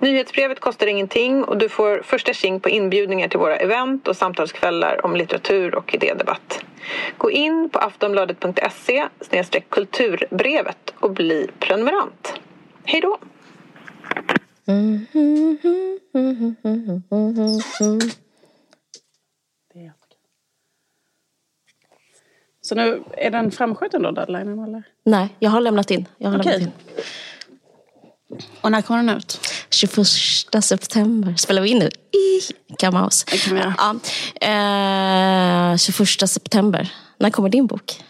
Nyhetsbrevet kostar ingenting och du får första tjing på inbjudningar till våra event och samtalskvällar om litteratur och idédebatt. Gå in på aftonbladet.se kulturbrevet och bli prenumerant. Hej då! Så nu, är den framskjuten då, deadlinen? Eller? Nej, jag har lämnat in. Jag har Okej. lämnat in. Och när kommer den ut? 21 september. Spelar vi in nu? I Kamaus. Det kan vi göra. Ja. Eh, 21 september. När kommer din bok?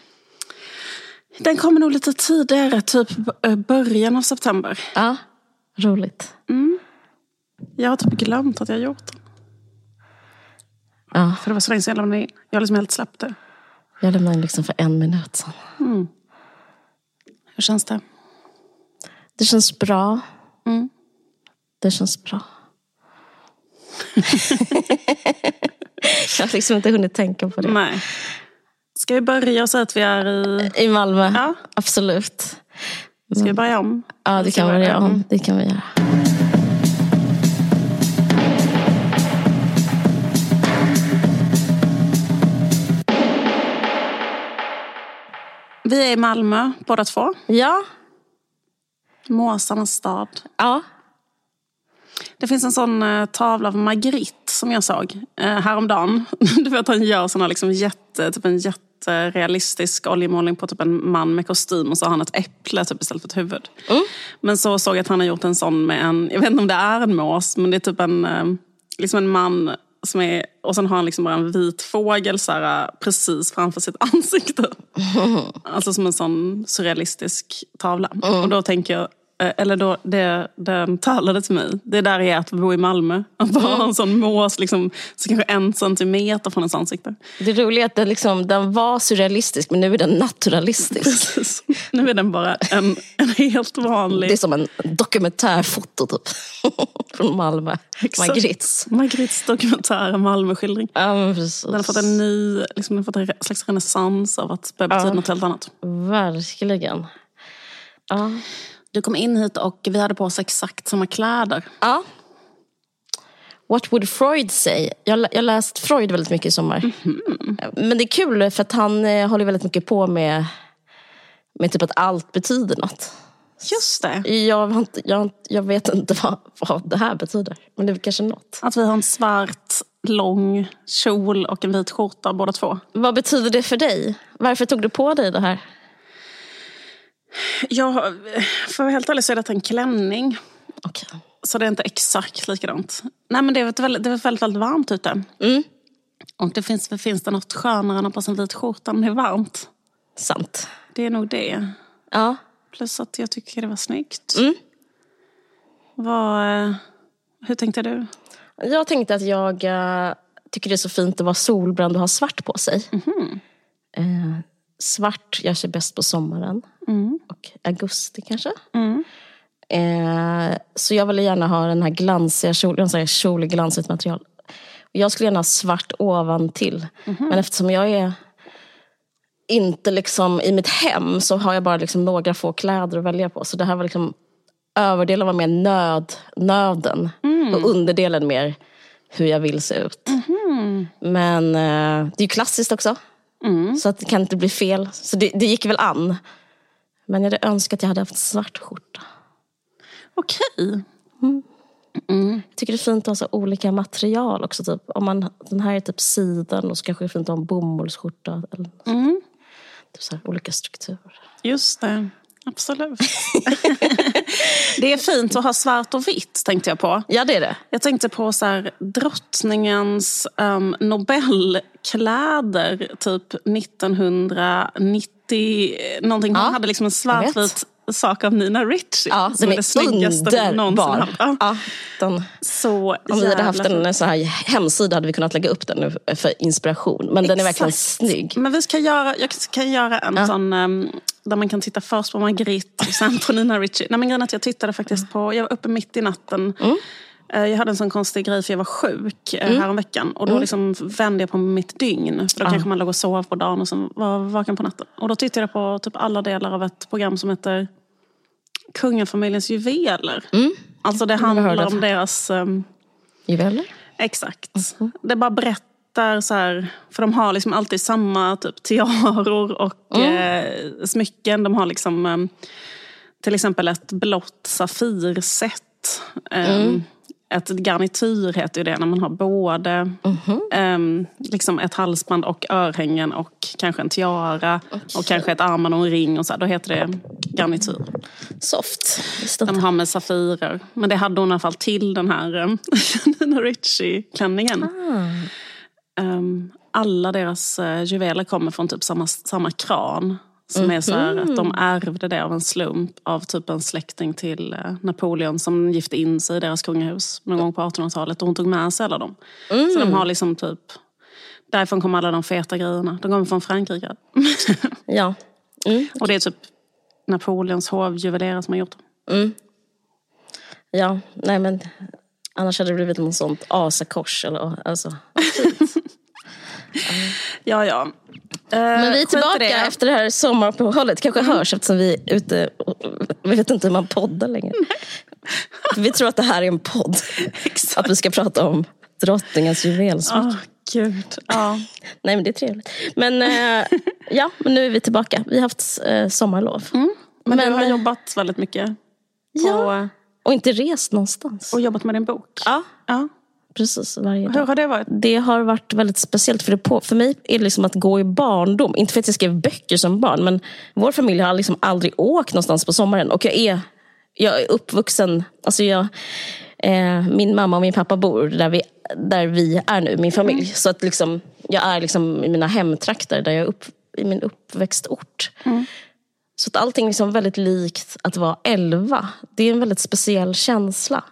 Den kommer nog lite tidigare, typ eh, början av september. Ja, roligt. Jag har typ glömt att jag har gjort den. Ja, För det var så länge sedan jag lämnade in. Jag har liksom helt släppt det. jag lämnade in liksom för en minut sedan. Hur känns det? Det känns bra. Mm. Det känns bra. jag har liksom inte hunnit tänka på det. Nej. Ska vi börja säga att vi är i... I Malmö, Ja. absolut. Ska vi börja om? Ja, det kan vi vi göra. Mm. om. Det kan vi göra. Vi är i Malmö båda två. Ja, Måsarnas stad. ja. Det finns en sån eh, tavla av Magritte som jag såg eh, häromdagen. Du vet han gör såna liksom jätte, typ en jätterealistisk oljemålning på typ en man med kostym och så har han ett äpple typ istället för ett huvud. Men så såg jag att han har gjort en sån med en, jag vet inte om det är en mås, men det är typ en, eh, liksom en man som är, och sen har han liksom bara en vit fågel så här, eh, precis framför sitt ansikte. Alltså som en sån surrealistisk tavla. Och då tänker jag, eller då, det, den talade till mig. Det där är att bo i Malmö. Att bara ha en sån mås liksom, så kanske en centimeter från ens ansikte. Det roliga är att den, liksom, den var surrealistisk men nu är den naturalistisk. Precis. Nu är den bara en, en helt vanlig... Det är som en dokumentärfoto typ. Från Malmö. Exakt. Magritts. Magrittes dokumentär Malmöskildring. Ja men precis. Den har fått en ny, liksom, den har fått en slags renässans av att börja betyda något helt annat. Verkligen. Ja. Du kom in hit och vi hade på oss exakt samma kläder. ja. What would Freud say? Jag har jag läst Freud väldigt mycket i sommar. Men det är kul för att han eh, håller väldigt mycket på med, med typ att allt betyder något. Just det. Jag, inte, jag, jag vet inte vad, vad det här betyder. Men det är kanske något. Att vi har en svart lång kjol och en vit skjorta båda två. Vad betyder det för dig? Varför tog du på dig det här? Jag, för att vara helt ärlig så är detta en klänning. Okej. Så det är inte exakt likadant. Nej men det är väldigt, det är väldigt, väldigt varmt ute. Mm. Och det finns, finns det något skönare än att ha på sig en vit skjorta när det är varmt? Sant. Det är nog det. Ja. Plus att jag tycker det var snyggt. Mm. Vad, eh, hur tänkte du? Jag tänkte att jag eh, tycker det är så fint att vara solbränd och ha svart på sig. Eh, svart gör sig bäst på sommaren. Och augusti kanske. Eh, så jag ville gärna ha den här glansiga kjolen, en sån här kjol i glansigt material. Jag skulle gärna ha svart ovantill. Men eftersom jag är inte liksom i mitt hem så har jag bara liksom några få kläder att välja på. Så det här var liksom överdelen var mer nöd, nöden och underdelen mer hur jag vill se ut. Men eh, det är ju klassiskt också. Så att det kan inte bli fel. Så det, det gick väl an. Men jag hade önskat att jag hade haft svart skjorta. Okej. Jag tycker det är fint att ha så olika material också. Typ. Om man, den här är typ siden och så kanske det är fint att ha en bomullsskjorta. Eller typ så olika strukturer. Just det. Absolut. det är fint att ha svart och vitt tänkte jag på. Ja, det är det. Jag tänkte på så här, drottningens um, Nobelkläder typ 1990 någonting. Hon Ja, hade liksom en svartvit sak av Nina Ritchie. Ja, som är det snyggaste underbar. Ja. Ja, den, Så om vi hade haft en så här hemsida hade vi kunnat lägga upp den nu för inspiration. Men den är verkligen Exakt. snygg. Men vi ska göra, jag kan göra en sån um, där man kan titta först på Margrit och sen på Nina Ritchie. Nej, men grejen är att jag tittade faktiskt på, jag var uppe mitt i natten. Mm. Eh, Jag hade en sån konstig grej för jag var sjuk mm. häromveckan. Och då Mm. liksom vände jag på mitt dygn. För då kanske man låg och sov på dagen och sen var vaken på natten. Och då tittade jag på typ alla delar av ett program som heter Kungafamiljens juveler. Alltså det Mm. handlar om deras... ehm, Juveler? Exakt. Det bara berättar så här, för de har liksom alltid samma typ tiaror och eh, smycken. De har liksom eh, till exempel ett blått safirset. Eh, Ett garnityr heter ju det när man har både eh, liksom ett halsband och örhängen och kanske en tiara och kanske ett armband och en ring. Och så då heter det garnityr. Soft. De har med safirer. Men det hade hon i alla fall till den här um, Nina Ritchie-klänningen. Um, alla deras uh, juveler kommer från typ samma, samma kran. Som är så här att de ärvde det av en slump av typ en släkting till uh, Napoleon som gifte in sig i deras kungahus någon gång på 1800-talet. Och hon tog med sig alla dem. Så de har liksom typ, därifrån kommer alla de feta grejerna. De kommer från Frankrike. Ja. Mm. och det är typ Napoleons hovjuvelerare som har gjort dem. ja, nej men annars hade det blivit något sånt asakors. Eller, alltså. Ja, ja. Men vi är tillbaka efter det här sommaruppehållet. kanske hörs eftersom vi är ute. Och, vi vet inte hur man poddar längre. Vi tror att det här är en podd. Att vi ska prata om drottningens juvelsmycke. Åh, gud. Ja. Nej men det är trevligt. Men eh, ja, men nu är vi tillbaka. Vi har haft eh, sommarlov. Men, du har eh, jobbat väldigt mycket. På, Ja. Och inte rest någonstans. Och jobbat med din bok. Ja, Ja. Precis. Varje Hur dag. har det varit? Det har varit väldigt speciellt. För, det på, för mig är det liksom att gå i barndom. Inte för att jag skrev böcker som barn. Men vår familj har liksom aldrig åkt någonstans på sommaren. Och jag är, jag är uppvuxen. Alltså jag, eh, min mamma och min pappa bor där vi, där vi är nu, min familj. Så att liksom, jag är liksom i mina hemtrakter. Där jag är upp, I min uppväxtort. Så att allting är liksom väldigt likt att vara elva. Det är en väldigt speciell känsla.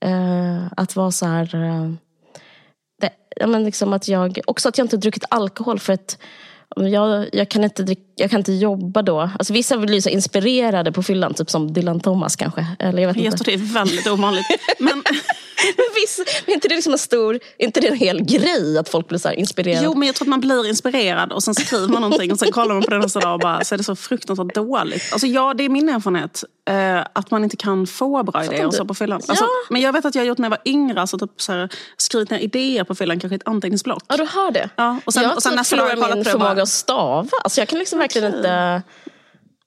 Eh, att vara så här... Eh, det, ja, men liksom att jag, också att jag inte druckit alkohol för att jag, jag, kan inte drick, jag kan inte jobba då. Alltså vissa blir så inspirerade på fyllan, typ som Dylan Thomas kanske. Eller jag vet Jag inte. tror det är väldigt ovanligt. Men, Men visst, är inte det liksom en stor, inte det en hel grej att folk blir så inspirerade? jo, men jag tror att man blir inspirerad och sen skriver man någonting och sen kollar man på det nästa dag och bara så är det så fruktansvärt dåligt. Alltså ja, det är min erfarenhet. Eh, att man inte kan få bra idéer och så på fyllan. Alltså, Ja. Men jag vet att jag har gjort när jag var yngre, alltså typ så här, skrivit ner idéer på fyllan, kanske ett anteckningsblock. Ja, du har det. Ja, och sen- jag och sen nästa dag jag min förmåga att stava. Alltså jag kan liksom verkligen inte...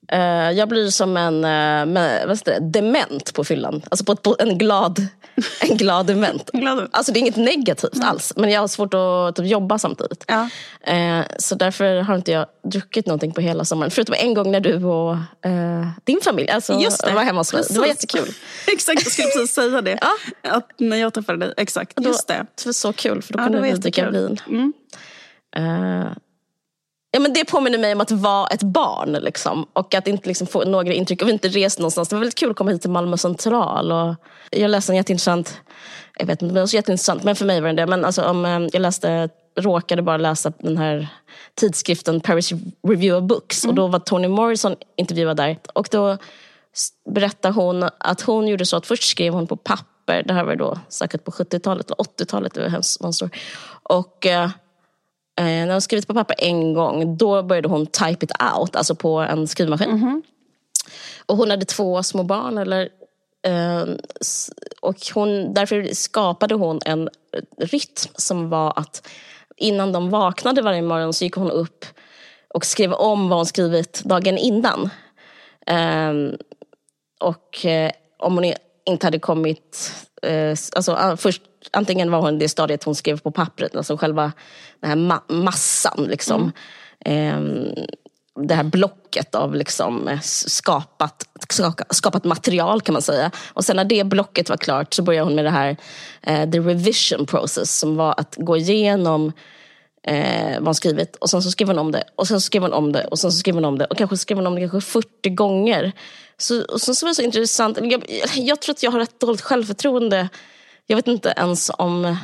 eh, jag blir som en uh, vad det, dement på fyllan. Alltså på, ett, på en glad, en glad dement. Glad. Alltså det är inget negativt alls. Men jag har svårt att typ, jobba samtidigt. Ja. Eh, så därför har inte jag druckit någonting på hela sommaren. Förutom en gång när du och eh, din familj alltså, Just det, var hemma hos mig. Det var jättekul. Exakt, jag skulle precis säga det. Att när jag träffade dig. Exakt, just det. Det var så kul för då Ja, kunde vi dricka vin. Eh, ja, men det påminner mig om att vara ett barn. Liksom, och att inte liksom, få några intryck. Och vi har inte rest någonstans. Det var väldigt kul att komma hit till Malmö central. Och jag läste en jätteintressant, jag vet inte om det var så jätteintressant, men för mig var det det. Men alltså, om, eh, jag läste, råkade bara läsa den här tidskriften Paris Review of Books. Och då var Toni Morrison intervjuad där. Och då berättade hon att hon gjorde så att först skrev hon på papper, det här var då säkert på 70-talet, eller 80-talet, det var hemskt. Och eh, Eh, när hon skrivit på papper en gång, då började hon type it out, alltså på en skrivmaskin. Och hon hade två små barn. Eller, eh, och hon, därför skapade hon en rytm som var att innan de vaknade varje morgon så gick hon upp och skrev om vad hon skrivit dagen innan. Ehm, och eh, om hon inte hade kommit... Eh, alltså, ah, först, antingen var hon det stadiet hon skrev på pappret, alltså själva den här ma- massan. Liksom. Ehm, det här blocket av liksom eh, skapat, skapat material kan man säga. Och sen när det blocket var klart så började hon med det här eh, the revision process som var att gå igenom eh, vad hon skrivit. Och sen så skrev hon om det. Och sen så skrev hon om det. Och sen så skrev hon om det. Och kanske skrev hon om det kanske 40 gånger. Så, och sen så var det så intressant. Jag, jag tror att jag har rätt dåligt självförtroende. Jag vet inte ens om...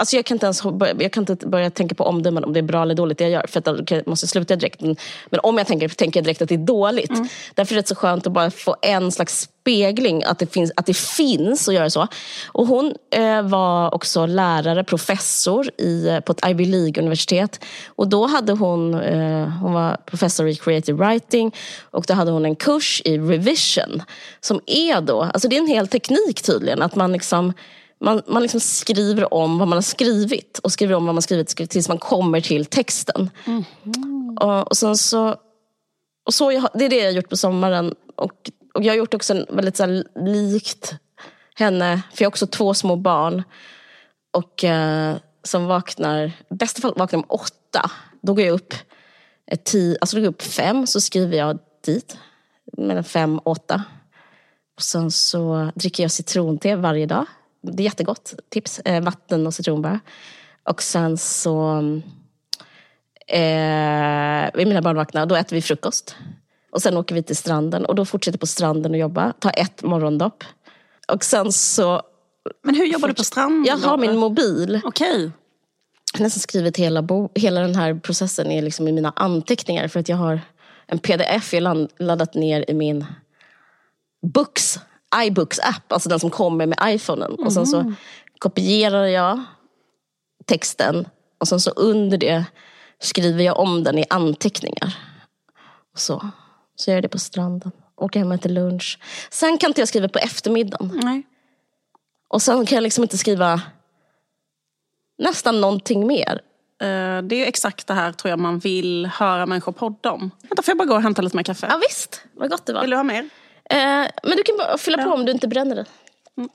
Eh, Alltså jag, kan inte ens börja, jag kan inte börja tänka på omdömen om det är bra eller dåligt det jag gör. För att då måste jag sluta direkt. Men, men om jag tänker tänker jag direkt att det är dåligt. Mm. Därför är det så skönt att bara få en slags spegling. Att det finns, att det finns att göra så. Och hon eh, var också lärare, professor i, på ett Ivy League-universitet. Och då hade hon, eh, hon var professor i creative writing. Och då hade hon en kurs i revision. Som är då, alltså det är en hel teknik tydligen. Att man liksom man, man liksom skriver om vad man har skrivit och skriver om vad man skrivit tills man kommer till texten. Mm. Och, och sen så, och så jag, det är det jag har gjort på sommaren. Och, och jag har gjort också en väldigt så här, likt henne, för jag har också två små barn. Och eh, som vaknar, i bästa fall vaknar om åtta. Då går jag upp, tio, alltså då går jag upp fem, så skriver jag dit. Mellan fem och åtta. Och sen så dricker jag citronte varje dag det är jättegott. Tips. Eh, vatten och citronbär. Och sen så... Eh, mina barn vaknar, då äter vi frukost. Och sen åker vi till stranden och då fortsätter på stranden och jobba. Tar ett morgondopp. Och sen så... Men hur jobbar du på stranden? Jag har min mobil. Okej. Okay. Jag har nästan skrivit hela, bo, hela den här processen är liksom i mina anteckningar. För att jag har en pdf jag laddat ner i min Books iBooks app, alltså den som kommer med iPhonen. Mm. Och sen så mm. kopierar jag texten och sen så under det skriver jag om den i anteckningar. Och så, så gör jag det på stranden. Åker hem till lunch. Sen kan inte jag skriva på eftermiddagen. Nej. Och sen kan jag liksom inte skriva nästan någonting mer. Uh, det är exakt det här tror jag man vill höra människor podda om. Vänta, får jag bara gå och hämta lite mer kaffe? Ja visst, vad gott det var. Vill du ha mer? Eh, men du kan bara fylla på ja. om du inte bränner det. Mm.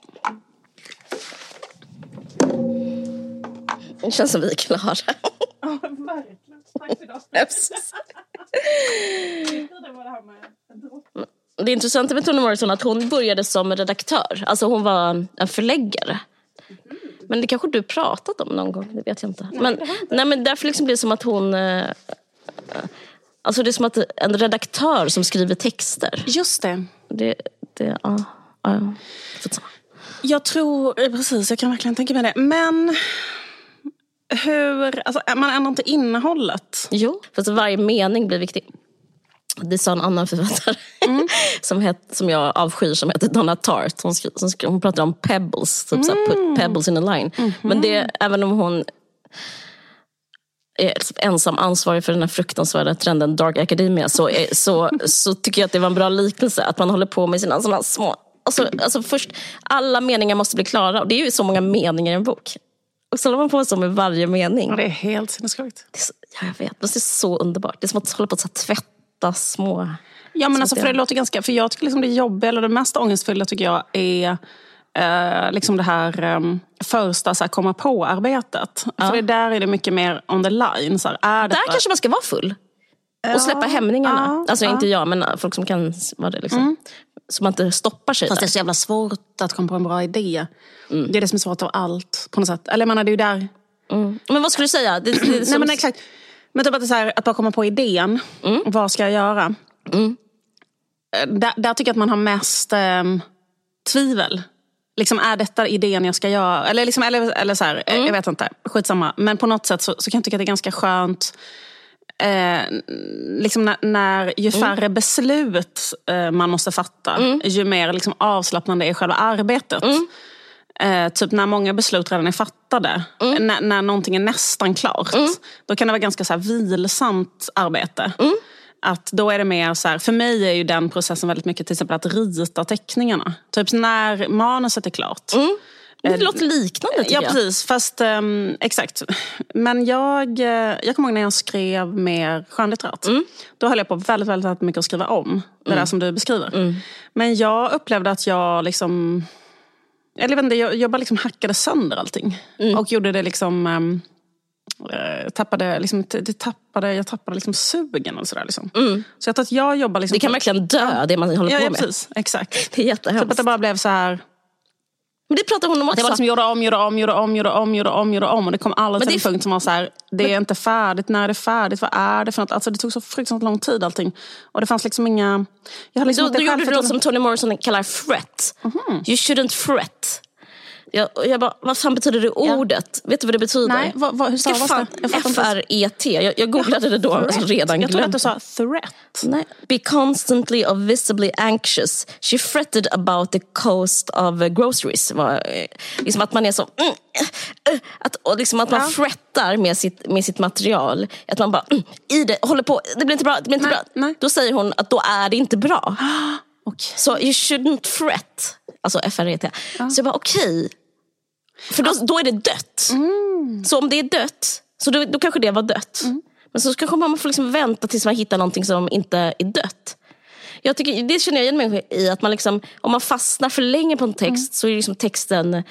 Det känns som vi är klara. Ja, verkligen. Tack för idag. Det är intressant med Toni Morrison att hon började som redaktör. Alltså hon var en förläggare. Mm. Men det kanske du pratat om någon gång, det vet jag inte. Nej, men, inte. nej, men därför liksom blir det som att hon... Eh, alltså det är som att en redaktör som skriver texter. Just det det, det ja, ja. Jag tror, precis, jag kan verkligen tänka mig det. Men hur, alltså, man ändrar inte innehållet? Jo, för varje mening blir viktig. Det sa en annan författare mm. som, het, som jag avskyr som heter Donna Tartt. Hon, skri, som hon pratar om pebbles, typ mm. så put pebbles in a line. Mm -hmm. Men det, även om hon ensam ansvarig för den här fruktansvärda trenden Dark Academia så, är, så, så tycker jag att det var en bra liknelse. Att man håller på med sina sådana små... Alltså, alltså först, alla meningar måste bli klara. Och det är ju så många meningar i en bok. Och så håller man på så med varje mening. Ja, det är helt sinnessjukt. Ja, jag vet. Det är så underbart. Det är som att hålla på att tvätta små... Ja, men alltså, för det låter ganska... För jag tycker liksom det jobbiga, eller det mest ångestfyllda tycker jag är eh, liksom det här eh, första så här, komma på-arbetet. Ja. För det där är det mycket mer on the line. Så här, är där kanske man ska vara full. Och släppa hämningarna. Ja, alltså inte jag, men folk som kan vara det. Liksom. Mm. Så man inte stoppar sig Fast där. det är så jävla svårt att komma på en bra idé. Mm. Det är det som är svårt av allt. på något sätt. Eller jag menar, det är ju där... Mm. Men vad skulle du säga? Det, det som... Nej, men exakt. Men typ att, det är så här, att bara komma på idén. Mm. Vad ska jag göra? Mm. Eh, där, där, tycker jag att man har mest eh, tvivel liksom, är detta idén jag ska göra? Eller, liksom, eller, eller så här, mm. jag vet inte, skitsamma. Men på något sätt så, så kan jag tycka att det är ganska skönt Eh, liksom när, när, ju mm. färre mm. beslut eh, man måste fatta, mm. ju mer liksom, avslappnande är själva arbetet. Mm. Eh, typ när många beslut redan är fattade, mm. när, när någonting är nästan klart. Då kan det vara ganska så här, vilsamt arbete. Att då är det mer så här, för mig är ju den processen väldigt mycket till exempel att rita teckningarna. Typ när manuset är klart. Mm. Det eh, låter liknande tycker ja, jag. Ja precis, fast um, exakt. Men jag, eh, jag kommer ihåg när jag skrev mer skönlitterärt. Mm. Då höll jag på väldigt, väldigt mycket att skriva om det mm. där som du beskriver. Mm. Men jag upplevde att jag liksom... Eller jag, vet inte, jag, jag bara liksom hackade sönder allting. Mm. Och gjorde det liksom... Um, Eh, tappade, liksom, det tappade, jag tappade liksom sugen och sådär. Liksom. Mm. Så jag tror att jag jobbar... Liksom det kan verkligen dö, det man håller ja, på ja, med. Precis, exakt. Det är jättehemskt. Typ att det bara blev så här... Men det pratar hon om Att jag också. bara liksom gjorde om, gjorde om, gjorde om, gjorde om, gjorde om, gjorde om. Och det kom aldrig Men till en punkt som var så här, det är inte färdigt, när är det färdigt, vad är det för något? Alltså det tog så fruktansvärt lång tid allting. Och det fanns liksom inga... Jag hade liksom Då, då gjorde du något som Toni Morrison kallar fret. You shouldn't fret. Jag, jag bara, vad fan betyder det ordet? Vet du vad det betyder? Nej, vad, vad, hur Ska stavas det? Jag. F-R-E-T. Jag, jag googlade det då, alltså redan Jag trodde att du sa threat. Nej. Be constantly or visibly anxious. She fretted about the cost of groceries. Var, eh, liksom att man är så... Mm, eh, eh, att, och liksom att man Ja. frettar med sitt, med sitt material. Att man bara, mm, i det, håller på, det blir inte bra, det blir inte Nej, bra. nej. Då säger hon att då är det inte bra. Okej. Så you shouldn't fret. Alltså F-R-E-T. Så jag bara okej. För då, då är det dött. Mm. Så om det är dött, så då, då kanske det var dött. Men så kanske man får liksom vänta tills man hittar någonting som inte är dött. Jag tycker, det känner jag igen mig i. att man liksom, Om man fastnar för länge på en text Mm. så är liksom texten...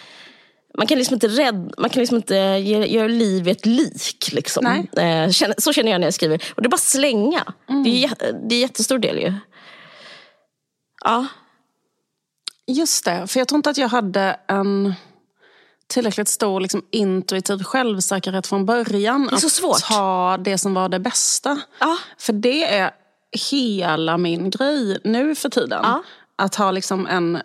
Man kan liksom inte, rädd, man kan liksom inte ge, göra liv i ett lik. Liksom. Nej. Eh, så känner jag när jag skriver. Och det är bara slänga. Mm. Det, är, det är jättestor del ju. Ja. Just det, för jag tror inte att jag hade en tillräckligt stor liksom, intuitiv självsäkerhet från början. är så att svårt. ta det som var det bästa. Ja. För det är hela min grej nu för tiden. Ja. Att ha liksom en...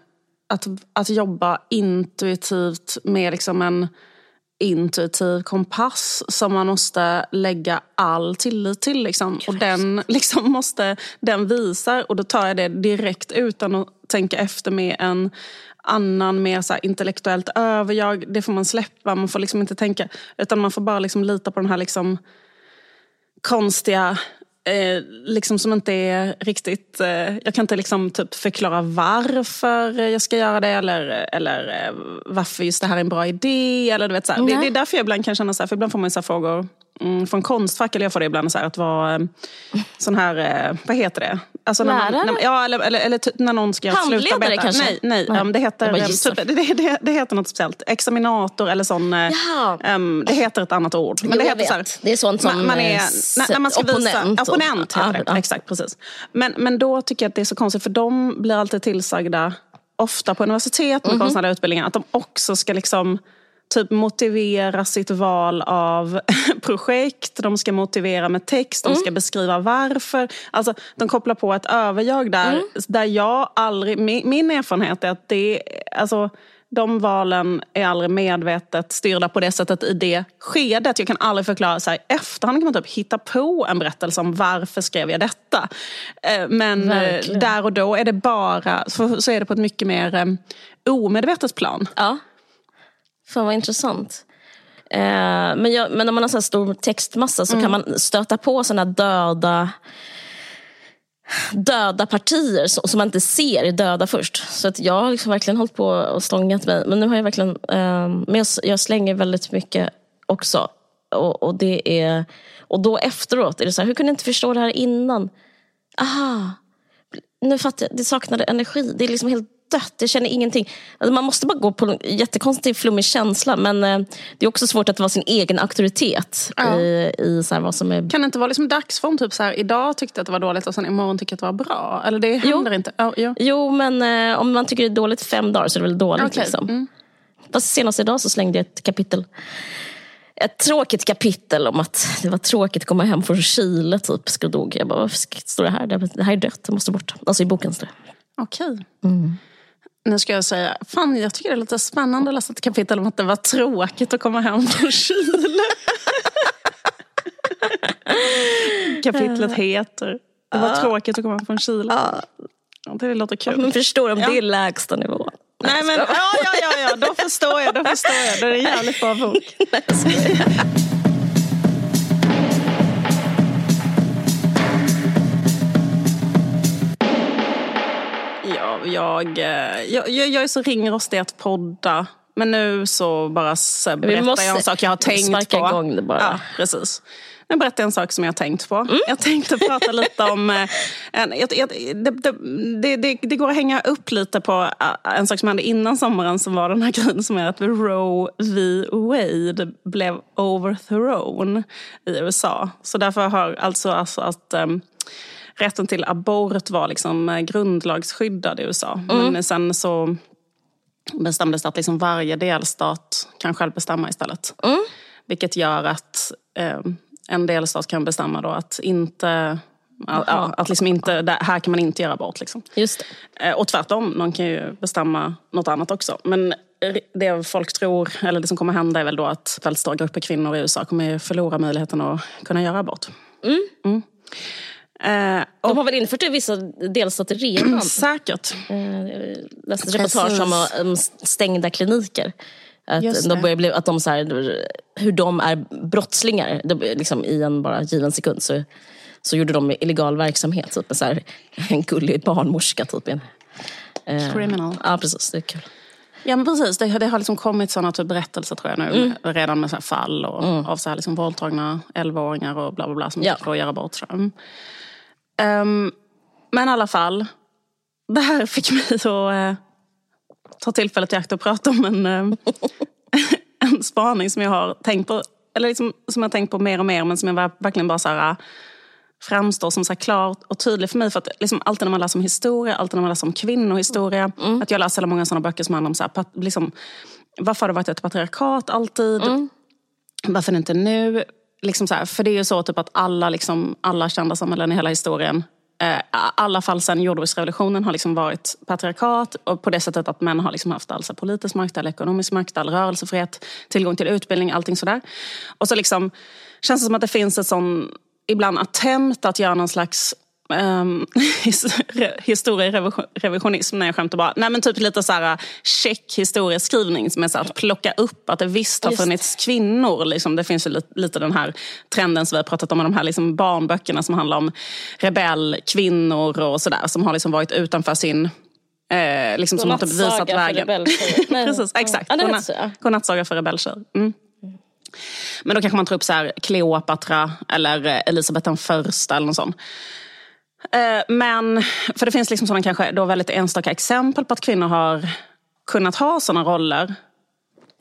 Att, att jobba intuitivt med liksom en intuitiv kompass som man måste lägga all tillit till. Liksom. Och den, liksom måste, den visar, och då tar jag det direkt utan att tänka efter med en annan mer så intellektuellt överjag. Det får man släppa, man får liksom inte tänka. Utan man får bara liksom lita på den här liksom konstiga Eh, liksom som inte är riktigt... Eh, jag kan inte liksom typ förklara varför jag ska göra det eller, eller eh, varför just det här är en bra idé. Eller, du vet, så. Det, det är därför jag ibland kan känna så här, för ibland får man så frågor mm, från Konstfack, eller jag får det ibland, så här, att vara eh, sån här, eh, vad heter det? Alltså när man, Lärare? när, ja, eller, eller, eller typ när någon ska Handledare slutarbete. kanske? Nej, nej, Nej. ehm, det, heter, typ, det, det, det heter något speciellt. Examinator eller sån... ehm, det heter ett annat ord. Men Jo, det heter så här. Det är sånt som, man, man är, när, när man ska opponent visa, opponent heter Ja, det. ja. Exakt, precis. Men, men då tycker jag att det är så konstigt för de blir alltid tillsagda, ofta på universitet med konstnärliga utbildningar, att de också ska liksom typ motivera sitt val av projekt, de ska motivera med text, Mm. de ska beskriva varför. Alltså, de kopplar på ett överjag där, Mm. där jag aldrig... Min, min erfarenhet är att det... Alltså, de valen är aldrig medvetet styrda på det sättet i det skedet. Jag kan aldrig förklara, så här, efterhand kan man typ hitta på en berättelse om varför skrev jag detta. Eh, Men eh, Verkligen. där och då är det bara, så, så är det på ett mycket mer eh, omedvetet plan. Ja. Fan vad intressant. Eh, men, jag, men när man har så stor textmassa så kan man stöta på såna döda döda partier som, som man inte ser är döda först. Så att jag har liksom verkligen hållit på och stångat mig. Men nu har jag verkligen... Eh, men jag, jag slänger väldigt mycket också. Och, och, det är, och då efteråt är det så här, hur kunde jag inte förstå det här innan? Aha, nu fattar jag. Det saknade energi. Det är liksom helt dött. Jag känner ingenting. Alltså man måste bara gå på en jättekonstig, flummig känsla. Men eh, det är också svårt att vara sin egen auktoritet Ja. i, i så vad som är... Kan det inte vara liksom dagsform? Typ så här, idag tyckte jag att det var dåligt och sen imorgon tycker jag att det var bra. Eller det händer inte. Ja, jo. Jo, men eh, om man tycker det är dåligt fem dagar så är det väl dåligt. Okej, Liksom. mm. Fast senast idag så slängde jag ett kapitel. Ett tråkigt kapitel om att det var tråkigt att komma hem från Chile. Typ. Jag bara, varför står det här? Det här är dött, det måste bort. Alltså i boken står det. Okej. Nu ska jag säga, fan jag tycker det är lite spännande att läsa ett kapitel om att det var tråkigt att komma hem från Chile. Kapitlet heter Det var tråkigt att komma hem från Chile. Ja, det låter kul. Men förstår om det är lägsta nivån. Nej men ja, ja, ja, ja, då förstår jag. Då förstår jag. Det är en jävligt bra bok. jag, eh, jag, jag, jag är så ringrostig att podda. Men nu så bara så berättar jag en sak jag har tänkt på. igång det bara. Ja, precis. Nu berättar jag en sak som jag har tänkt på. Mm. Jag tänkte prata lite om... eh, En, jag, jag, det, det, det, det, det går att hänga upp lite på eh, en sak som hände innan sommaren som var den här grejen som är att Roe v. Wade blev overthrown i USA. Så därför har alltså, alltså att um, rätten till abort var liksom eh, grundlagsskyddad i USA. Men sen så bestämdes det att liksom varje delstat kan själv bestämma istället. Mm. Vilket gör att eh, en delstat kan bestämma då att inte Ja, att liksom inte, här kan man inte göra abort. Liksom. Just det. Eh, Och tvärtom, någon kan ju bestämma något annat också. Men det folk tror, eller det som kommer hända är väl då att väldigt stora grupper kvinnor i USA kommer förlora möjligheten att kunna göra abort. Mm. Eh, De har väl infört det i vissa delstater redan? säkert. Eh, Jag läste ett reportage om, om stängda kliniker. Att de börjar bli, att de så här, hur de är brottslingar det, liksom, i en bara given sekund. Så, så gjorde de illegal verksamhet, typ så här, en gullig barnmorska. Typ, en, eh, Criminal. Ja, precis. Det är kul. Ja men precis, det, det har liksom kommit sådana typ berättelser tror jag nu. Redan med så här fall och, av så här liksom våldtagna 11-åringar och bla bla bla som Ja. inte får göra abort. tror Mm. Ehm, men i alla fall, det här fick mig att eh, ta tillfället i akt och prata om en, eh, en spaning som jag har tänkt på. Eller liksom, som jag tänkt på mer och mer men som jag ver- verkligen bara så här, eh, framstår som så här klart och tydlig för mig. För att liksom, alltid när man läser om historia, alltid när man läser om kvinnohistoria. Att jag läser många sådana böcker som handlar om så här, liksom, varför har det varit ett patriarkat alltid? Varför inte nu? Liksom så här, för det är ju så typ att alla, liksom, alla kända samhällen i hela historien eh, i alla fall sen jordbruksrevolutionen har liksom varit patriarkat och på det sättet att män har liksom haft all politisk makt, all ekonomisk makt, all rörelsefrihet, tillgång till utbildning, allting sådär. Och så liksom känns det som att det finns ett sån ibland attempt att göra någon slags um, historierevisionism när jag skämtar bara. Nej men typ lite så här check historieskrivning som är så att plocka upp att det visst har Just. funnits kvinnor. Liksom, det finns ju lite, lite den här trenden som vi har pratat om, de här liksom barnböckerna som handlar om rebellkvinnor och sådär som har liksom varit utanför sin Eh, liksom som har typ visat vägen. Nej. Precis, exakt. Ja. Godnattsaga för rebelltjejer. Mm. Men då kanske man tar upp så här Kleopatra eller eh, Elisabeth den första eller något sånt. Eh, men, för det finns liksom sådana kanske då väldigt enstaka exempel på att kvinnor har kunnat ha sådana roller.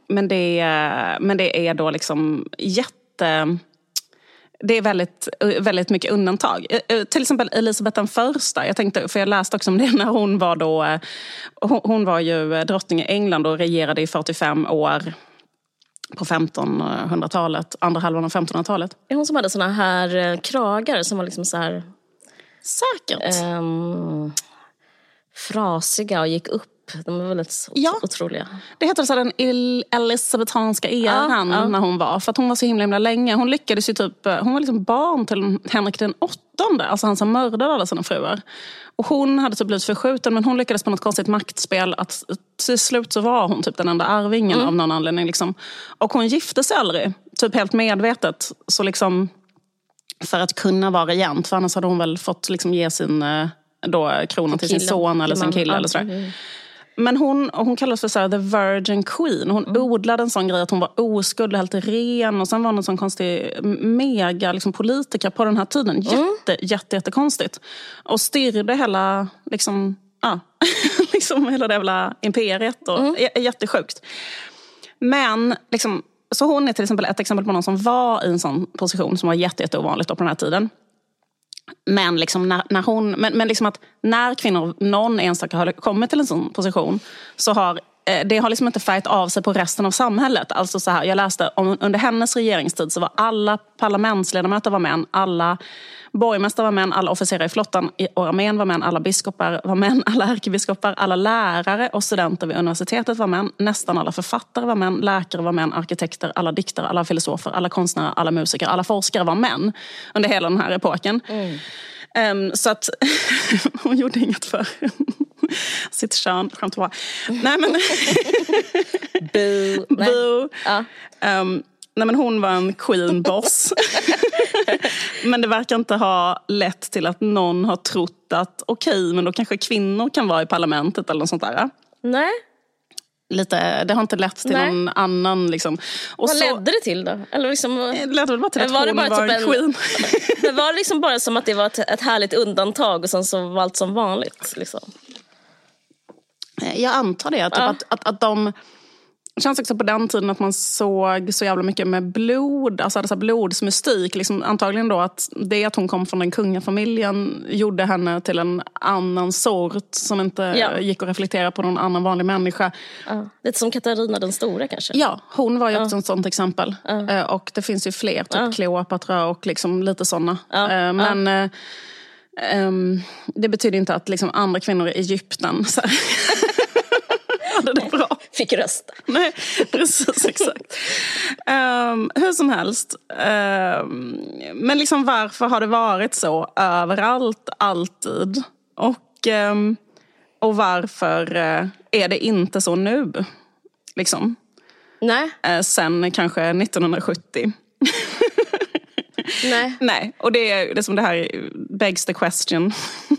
Men det, är- men det är då liksom jätte... Det är väldigt, väldigt mycket undantag. Eh, eh, till exempel Elisabeth den första. Jag tänkte, för jag läste också om det när hon var då... Hon, var ju drottning i England och regerade i 45 år på 1500-talet, andra halvan av 1500-talet. Är hon som hade såna här kragar som var liksom så här Säkert. ehm, frasiga och gick upp. De var väldigt Ja. otroliga. Det heter så den elisabetanska eran Ja, ja. när hon var. För att hon var så himla, himla länge. Hon lyckades ju typ, eh, hon var liksom barn till Henrik den åttonde. Alltså han som mördade alla sina fruar. Och hon hade typ blivit förskjuten men hon lyckades på något konstigt maktspel att till slut så var hon typ den enda arvingen av någon anledning. Liksom. Och hon gifte sig aldrig. Typ helt medvetet. Så liksom för att kunna vara regent. För annars hade hon väl fått liksom ge sin eh, då, krona till sin son eller sin kille. Eller sådär. mm. Men hon, hon kallades för så här, the virgin queen. Hon odlade en sån grej att hon var oskuld och helt ren. Och sen var hon en sån konstig mega liksom, politiker på den här tiden. Jätte, jätte, jättekonstigt. Och styrde hela, liksom, ja, liksom hela det jävla imperiet. Och, j- Jättesjukt. Men liksom, så hon är till exempel ett exempel på någon som var i en sån position som var jätte, jätte ovanligt på den här tiden. Men, liksom när, när, hon, men, men liksom att när kvinnor, någon enstaka har kommit till en sån position så har Eh, det har liksom inte färgat av sig på resten av samhället. Alltså så här, jag läste om under hennes regeringstid så var alla parlamentsledamöter var män, alla borgmästare var män, alla officerare i flottan och armén var män, alla biskopar var män, alla ärkebiskopar, alla lärare och studenter vid universitetet var män, nästan alla författare var män, läkare var män, arkitekter, alla diktare, alla filosofer, alla konstnärer, alla musiker, alla forskare var män under hela den här epoken. Mm. Ehm, så att hon gjorde inget för sitt kön. Skämt bara. Nej men. Nej. boo. Ja. Ehm, nej men hon var en queen boss. men det verkar inte ha lett till att någon har trott att okej, men då kanske kvinnor kan vara i parlamentet eller något sånt där. Nej, Lite, det har inte lett till Nej. någon annan liksom. Och vad så, ledde det till då? Eller liksom, Det ledde väl bara till att Var det hon bara var typ en- queen. men var det liksom bara som att det var ett, ett härligt undantag och sen så var allt som vanligt? Liksom? Jag antar det. Typ Ja. att, att, att de... det känns också på den tiden att man såg så jävla mycket med blod, alltså så blodsmystik. Liksom, antagligen då att det att hon kom från den kungafamiljen gjorde henne till en annan sort som inte ja. gick att reflektera på någon annan vanlig människa. Ja. Lite som Katarina den stora kanske? Ja, hon var ju också ja. ett sånt exempel. Ja. Eh, och det finns ju fler, typ ja. Kleopatra och liksom lite sådana. Eh, men um, det betyder inte att liksom andra kvinnor i Egypten hade det. Fick rösta. Nej, precis exakt. Um, hur som helst. Um, men liksom varför har det varit så överallt, alltid? Och, um, och varför uh, är det inte så nu? Liksom. Nej. Uh, sen kanske 1970. Nej. Nej, och det är det som det här begs the question.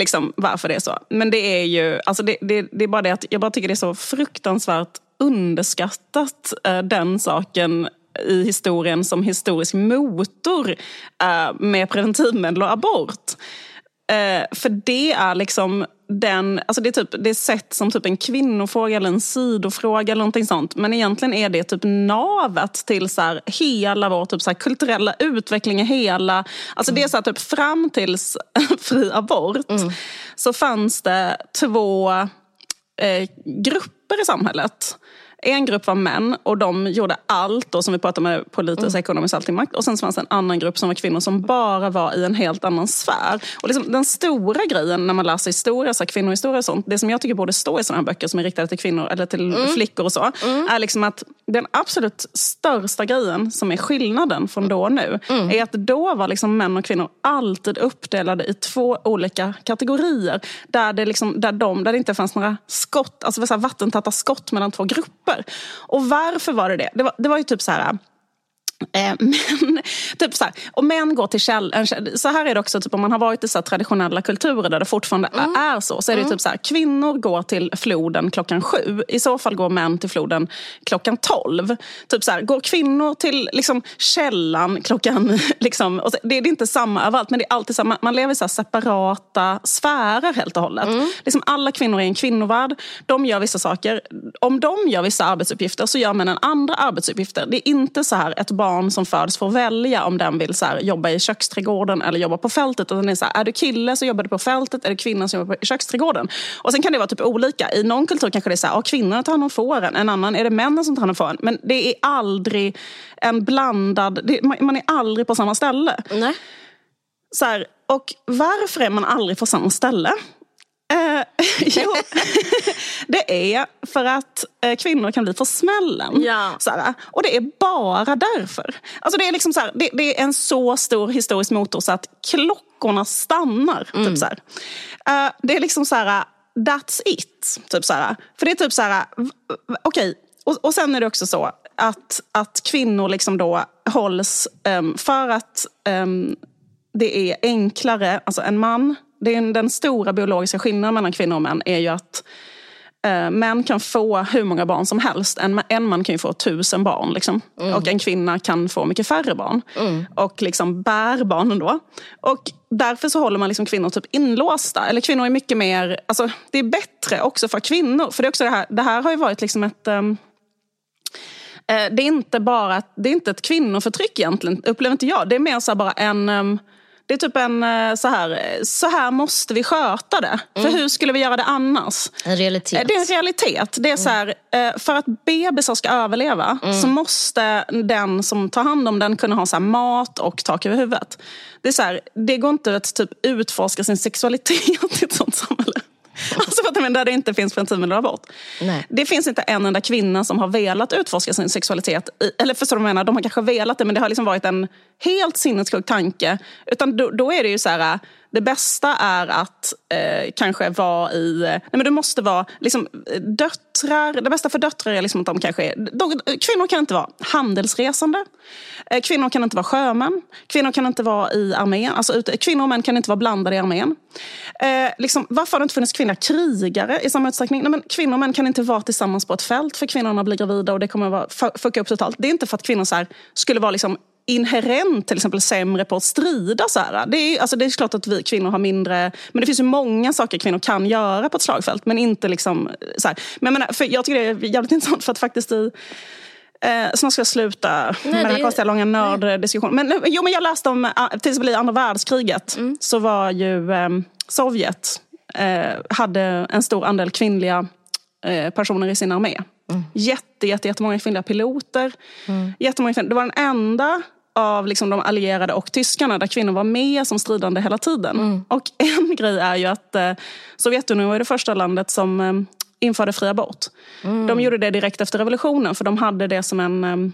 liksom varför det är så. Men det är ju, alltså det, det, det, är bara det att jag bara tycker det är så fruktansvärt underskattat eh, den saken i historien som historisk motor eh, med preventivmedel och abort. Eh, för det är liksom den, alltså det är, typ, det är sett som typ en kvinnofråga eller en sidofråga eller någonting sånt. Men egentligen är det typ navet till så här, hela vår typ så här, kulturella utveckling. Hela, alltså mm. det är så här, typ fram tills fri abort mm. så fanns det två eh, grupper i samhället. En grupp var män och de gjorde allt då, som vi pratade med politiskt, mm. ekonomiskt, allting makt. Och sen fanns det en annan grupp som var kvinnor som bara var i en helt annan sfär. Och liksom, den stora grejen när man läser historia, så här, kvinnohistoria och sånt, det som jag tycker borde stå i sådana här böcker som är riktade till kvinnor eller till mm. flickor och så, mm. är liksom att den absolut största grejen som är skillnaden från då och nu, mm. är att då var liksom män och kvinnor alltid uppdelade i två olika kategorier. Där det, liksom, där de, där det inte fanns några skott, alltså så här vattentäta skott mellan två grupper. Och varför var det det? Det var, det var ju typ så här men, typ så här, och män går till källan. Så här är det också typ, om man har varit i så traditionella kulturer där det fortfarande mm. är så. Så är det mm. typ så här, kvinnor går till floden klockan sju. I så fall går män till floden klockan tolv. Typ så här, går kvinnor till liksom, källan klockan... Liksom, och det, är inte samma överallt men det är alltid samma. Man lever i så separata sfärer helt och hållet. Mm. Liksom, alla kvinnor är en kvinnovärld. De gör vissa saker. Om de gör vissa arbetsuppgifter så gör männen andra arbetsuppgifter. Det är inte så här ett barn barn som föds får välja om den vill så här, jobba i köksträdgården eller jobba på fältet. Och är, så här, är du kille så jobbar du på fältet, är du kvinna så jobbar du i köksträdgården. Och sen kan det vara typ olika. I någon kultur kanske det är så här, oh, kvinnorna tar hand om fåren, en annan är det männen som tar hand om fåren. Men det är aldrig en blandad, det, man är aldrig på samma ställe. Nej. Så här, och varför är man aldrig på samma ställe? Eh, jo, det är för att eh, kvinnor kan bli för smällen. Ja. Såhär, och det är bara därför. Alltså det, är liksom såhär, det, det, är en så stor historisk motor så att klockorna stannar. Typ mm. Typ såhär. Eh, det är liksom såhär, that's it. Typ såhär. För det är typ såhär, okej. Okay. Och, och sen är det också så att, att kvinnor liksom då hålls um, för att um, det är enklare, alltså en man det är den stora biologiska skillnaden mellan kvinnor och män är ju att eh, män kan få hur många barn som helst. En, en man kan ju få tusen barn. Liksom. Mm. Och en kvinna kan få mycket färre barn. Mm. Och liksom bär barnen då. Och därför så håller man liksom kvinnor typ inlåsta. Eller kvinnor är mycket mer... Alltså, det är bättre också för kvinnor. För det, är också det, här, det här har ju varit liksom ett... Um, det är inte bara det är inte ett kvinnoförtryck egentligen, upplever inte jag. Det är mer så bara en... Det är typ en eh, så här, så här måste vi sköta det. Mm. För hur skulle vi göra det annars? En realitet. Det är en realitet. Det är så här, eh, för att bebisar ska överleva mm. så måste den som tar hand om den kunna ha så mat och tak över huvudet. Det, är så här, det går inte att typ utforska sin sexualitet i ett sånt samhälle. Alltså för att, där det inte finns preventivmedel och abort. Nej. Det finns inte en enda kvinna som har velat utforska sin sexualitet. Eller förstår du vad jag menar? De har kanske velat det men det har liksom varit en helt sinnessjuk tanke. Utan då, då, är det ju så här, det bästa är att eh, kanske vara i... Nej men du måste vara liksom, döttrar. Det bästa för döttrar är liksom att de kanske är... De, kvinnor kan inte vara handelsresande. Eh, kvinnor kan inte vara sjömän. Kvinnor kan inte vara i armén. Alltså, ut, kvinnor och män kan inte vara blandade i armén. Eh, liksom, varför har det inte funnits kvinnliga krigare i samma utsträckning? Nej, men kvinnor och män kan inte vara tillsammans på ett fält för kvinnorna blir gravida och det kommer att fucka upp totalt. Det är inte för att kvinnor så här, skulle vara liksom inherent till exempel sämre på att strida. Så här. Det, är, alltså, det är klart att vi kvinnor har mindre... Men det finns ju många saker kvinnor kan göra på ett slagfält. Men inte liksom... Så här. Men jag, menar, för jag tycker det är jävligt intressant för att faktiskt i Eh, snart ska jag sluta Nej, med den här konstiga långa nörddiskussionen. Men, eh, jo, men jag läste om, eh, till exempel i andra världskriget, mm. så var ju eh, Sovjet eh, hade en stor andel kvinnliga eh, personer i sin armé. Mm. Jätte, jätte, jättemånga kvinnliga piloter. Mm. Jättemånga. Det var den enda av liksom de allierade och tyskarna där kvinnor var med som stridande hela tiden. Mm. Och en grej är ju att eh, Sovjetunionen var det första landet som eh, införde fri abort. Mm. De gjorde det direkt efter revolutionen för de hade det som en um,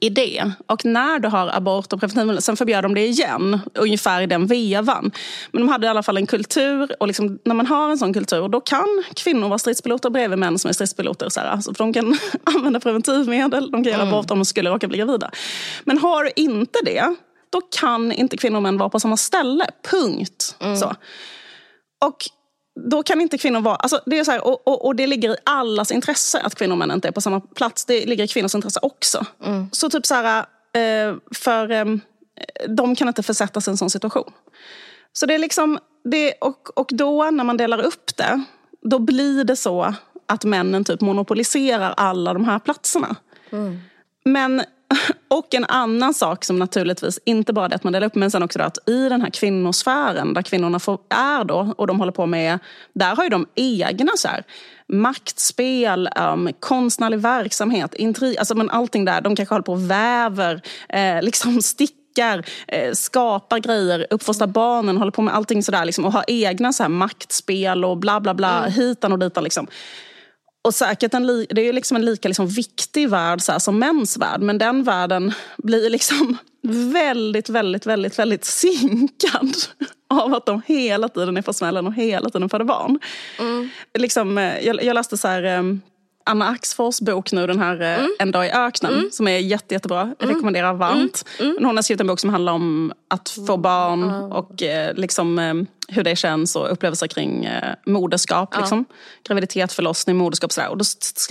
idé. Och när du har abort och preventivmedel, sen förbjöd de det igen, ungefär i den vevan. Men de hade i alla fall en kultur och liksom, när man har en sån kultur då kan kvinnor vara stridspiloter bredvid män som är stridspiloter. Så här. Alltså, de kan använda preventivmedel, de kan göra mm. abort om de skulle råka bli gravida. Men har du inte det, då kan inte kvinnor och män vara på samma ställe. Punkt. Mm. Så. Och då kan inte kvinnor vara... Alltså det är så här, och, och, och, det ligger i allas intresse att kvinnor och män inte är på samma plats. Det ligger i kvinnors intresse också. Mm. Så typ så här, eh, för eh, de kan inte försättas i en sån situation. Så det är liksom, det, och, och då när man delar upp det, då blir det så att männen typ monopoliserar alla de här platserna. Mm. Men och en annan sak som naturligtvis, inte bara det att man delar upp, men sen också att i den här kvinnosfären där kvinnorna får, är då och de håller på med, där har ju de egna så här, maktspel, um, konstnärlig verksamhet, intrig, alltså men allting där. De kanske håller på och väver, eh, liksom stickar, eh, skapar grejer, uppfostrar barnen, håller på med allting sådär liksom, och har egna så här maktspel och bla bla bla, mm. hitan och ditan. Liksom. Och säkert en, det är ju liksom en lika liksom viktig värld så här, som mäns värld. Men den världen blir liksom väldigt, väldigt, väldigt, väldigt sinkad av att de hela tiden är på smällen och hela tiden föder barn. Mm. Liksom, eh, jag, jag läste så här, eh, Anna Axfors bok nu, den här eh, mm. En dag i öknen, mm. som är jätte, jättebra. Mm. Rekommenderar varmt. Mm. mm. Hon har skrivit en bok som handlar om att få barn och liksom, hur det känns och upplevelser kring eh, moderskap. Ja. Liksom. Graviditet, förlossning, moderskap. Sådär. Och då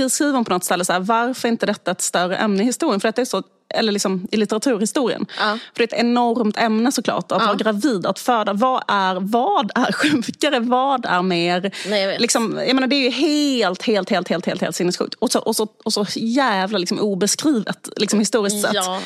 skriver hon på något ställe så här, varför inte detta ett större ämne i historien? För det är så eller liksom i litteraturhistorien. Ja. För det är ett enormt ämne såklart. Att ja. vara gravid, att föda. Vad är, vad är sjukare? Vad är mer... Nej, jag liksom, jag menar, det är ju helt, helt, helt, helt, helt, helt sinnessjukt. Och så, och så, och så jävla liksom obeskrivet liksom historiskt sett. Ja.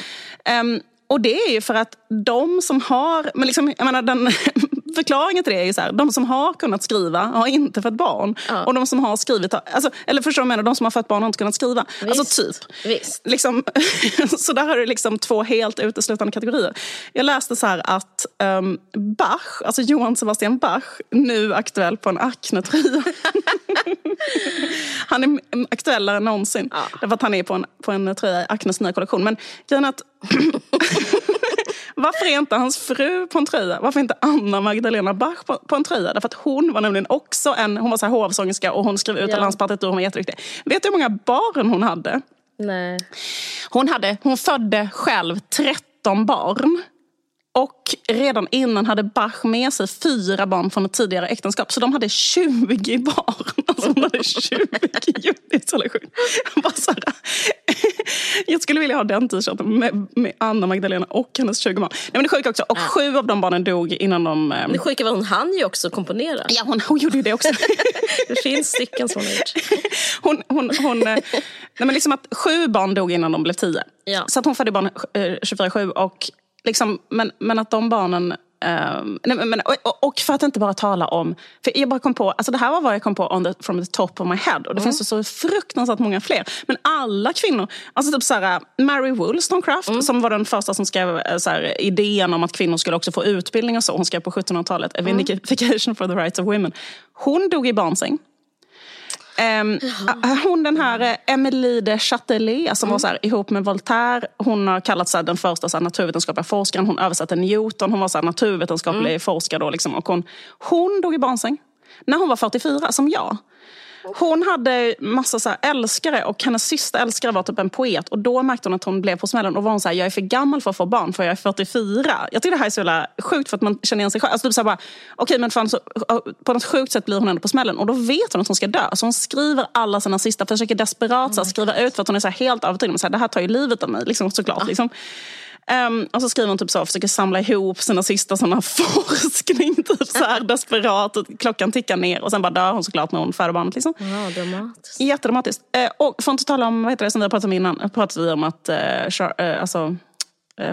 Um, och det är ju för att de som har, men liksom, jag menar, den, förklaringen till det är ju så här, de som har kunnat skriva har inte fått barn. Ja. Och de som har skrivit, alltså, eller förstår du menar, de som har fått barn har inte kunnat skriva. Visst. Alltså typ. Visst. Liksom, så där har du liksom två helt uteslutande kategorier. Jag läste så här att um, Bach, alltså Johann Sebastian Bach, nu aktuell på en Acne-tröja. han är aktuellare än någonsin. Ja. Därför att han är på en, på en tröja i Acnes nya kollektion. Men grejen att varför är inte hans fru på en tröja? Varför inte Anna Magdalena Bach på, på en tröja? Därför att hon var nämligen också en, hon var så här hovsångerska och hon skrev ut ja. partitur, hon var jätteviktig. Vet du hur många barn hon hade? Nej. Hon, hade, hon födde själv 13 barn. Redan innan hade Bach med sig fyra barn från ett tidigare äktenskap. Så de hade 20 barn. Alltså de hade 20 units. Jag skulle vilja ha den t-shirten med, med, Anna Magdalena och hennes 20 barn. Nej, men det sjuka också, och sju av de barnen dog innan de... Eh... Det sjuka var hon hann ju också komponera. Ja, hon, hon gjorde ju det också. det finns stycken som hon har gjort. Hon, hon, hon, eh, nej, men liksom att sju barn dog innan de blev tio. Ja. Så att hon födde barn eh, 24-7 och liksom, men, men att de barnen Um, nej, men, och, och, för att inte bara tala om... För jag bara kom på, alltså det här var vad jag kom på on the, from the top of my head. Och det mm. finns så, fruktansvärt många fler. Men alla kvinnor. Alltså typ såhär, Mary Wollstonecraft mm. som var den första som skrev eh, såhär, idén om att kvinnor skulle också få utbildning och så. Hon skrev på 1700-talet, A mm. Vindication for the Rights of Women. Hon dog i barnsäng. Um, hon den här eh, Emily de Châtelet som mm. var så här, ihop med Voltaire. Hon har kallats den första så här, naturvetenskapliga forskaren. Hon översatte Newton. Hon var så här, naturvetenskaplig mm. forskare. Då, liksom, och hon, hon dog i barnsäng när hon var 44, som jag. Hon hade massa så här älskare och hennes sista älskare var typ en poet. Och då märkte hon att hon blev på smällen och var hon så här, jag är för gammal för att få barn för jag är 44. Jag tycker det här är så jävla sjukt för att man känner igen sig själv. Alltså typ så bara, okay, men fan, så, på något sjukt sätt blir hon ändå på smällen och då vet hon att hon ska dö. Så hon skriver alla sina sista, försöker desperat så här, skriva ut för att hon är så här, helt övertygad om att det här tar ju livet av mig. Liksom, såklart. Ja. Liksom. Um, och så skriver hon typ så, försöker samla ihop sina sista sådana forskning, typ så här desperat. Och klockan tickar ner och sen bara dör hon såklart när hon föder barnet. Liksom. Ja, dramatiskt. Jättedramatiskt. Uh, och för att inte tala om, vad heter det som vi har pratat om innan, pratade vi om att uh, Char, uh, alltså,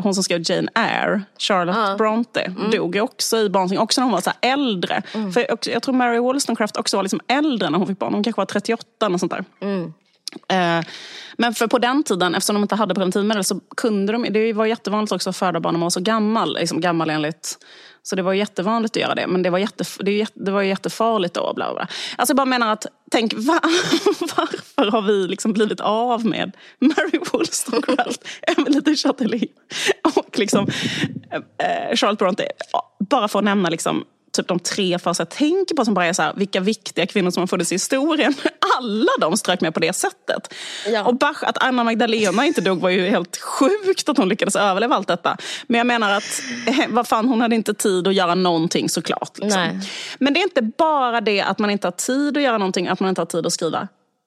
hon som skrev Jane Eyre, Charlotte uh. Bronte, mm. dog också i barnsäng, också när hon var så äldre. Mm. För jag, jag, tror Mary Wollstonecraft också var liksom äldre när hon fick barn, hon kanske var 38 eller sånt där. Mm. Eh, men för på den tiden, eftersom de inte hade preventivmedel så kunde de, det var jättevanligt också att föda barn när man var så gammal, liksom gammal enligt så det var jättevanligt att göra det. Men det var, jätte, det, det var jättefarligt då. Bla bla. Alltså jag bara menar att, tänk var, varför har vi liksom blivit av med Mary Wollstonecraft, Emily de Chatelier och liksom, eh, eh Charlotte Bronte. Bara för att nämna liksom, typ de tre första jag tänker på som bara är så här, vilka viktiga kvinnor som har funnits i historien. Alla de strök med på det sättet. Ja. Och Bach, att Anna Magdalena inte dog var ju helt sjukt att hon lyckades överleva allt detta. Men jag menar att, eh, vad fan, hon hade inte tid att göra någonting såklart. Liksom. Men det är inte bara det att man inte har tid att göra någonting, att man inte har tid att skriva.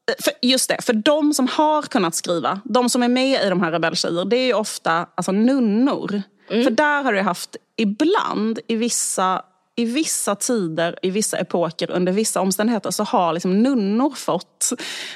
Eh, för just det, för de som har kunnat skriva, de som är med i de här rebelltjejer, det är ju ofta alltså, nunnor. Mm. För där har du haft ibland i vissa i vissa tider, i vissa epoker, under vissa omständigheter så har liksom nunnor fått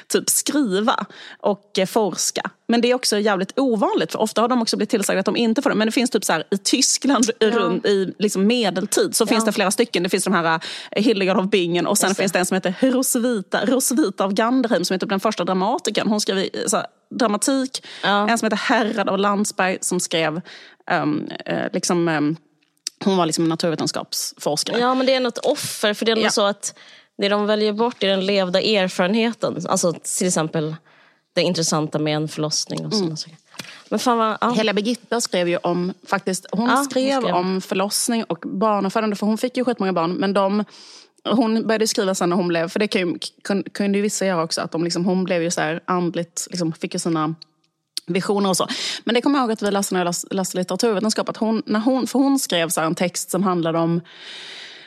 typ skriva och eh, forska. Men det är också jävligt ovanligt för ofta har de också blivit tillsagda att de inte får det. Men det finns typ så här, i Tyskland ja. runt, i liksom medeltid så ja. finns det flera stycken. Det finns de här eh, Hildegard av Bingen och sen finns det en som heter Rosvita, Rosvita av Ganderheim som är typ den första dramatikern. Hon skrev så här, dramatik. Ja. En som heter Herrad av Landsberg som skrev um, uh, liksom um, hon var liksom naturvetenskapsforskare. Ja, men det är något offer. För det är ja. så att det de väljer bort är den levda erfarenheten. Alltså till exempel det intressanta med en förlossning och sådana mm. saker. Men fan vad, ja. Hela Birgitta skrev ju om, faktiskt, hon, ja, skrev, hon skrev om förlossning och barnafödande. För hon fick ju skitmånga barn. Men de, hon började skriva sen när hon blev, för det kunde, kunde ju vissa göra också, att de liksom, hon blev ju så här andligt, liksom, fick ju sina visioner och så. Men det kommer jag ihåg att vi läste när jag läste, litteraturvetenskap. Att hon, när hon, för hon skrev så en text som handlade om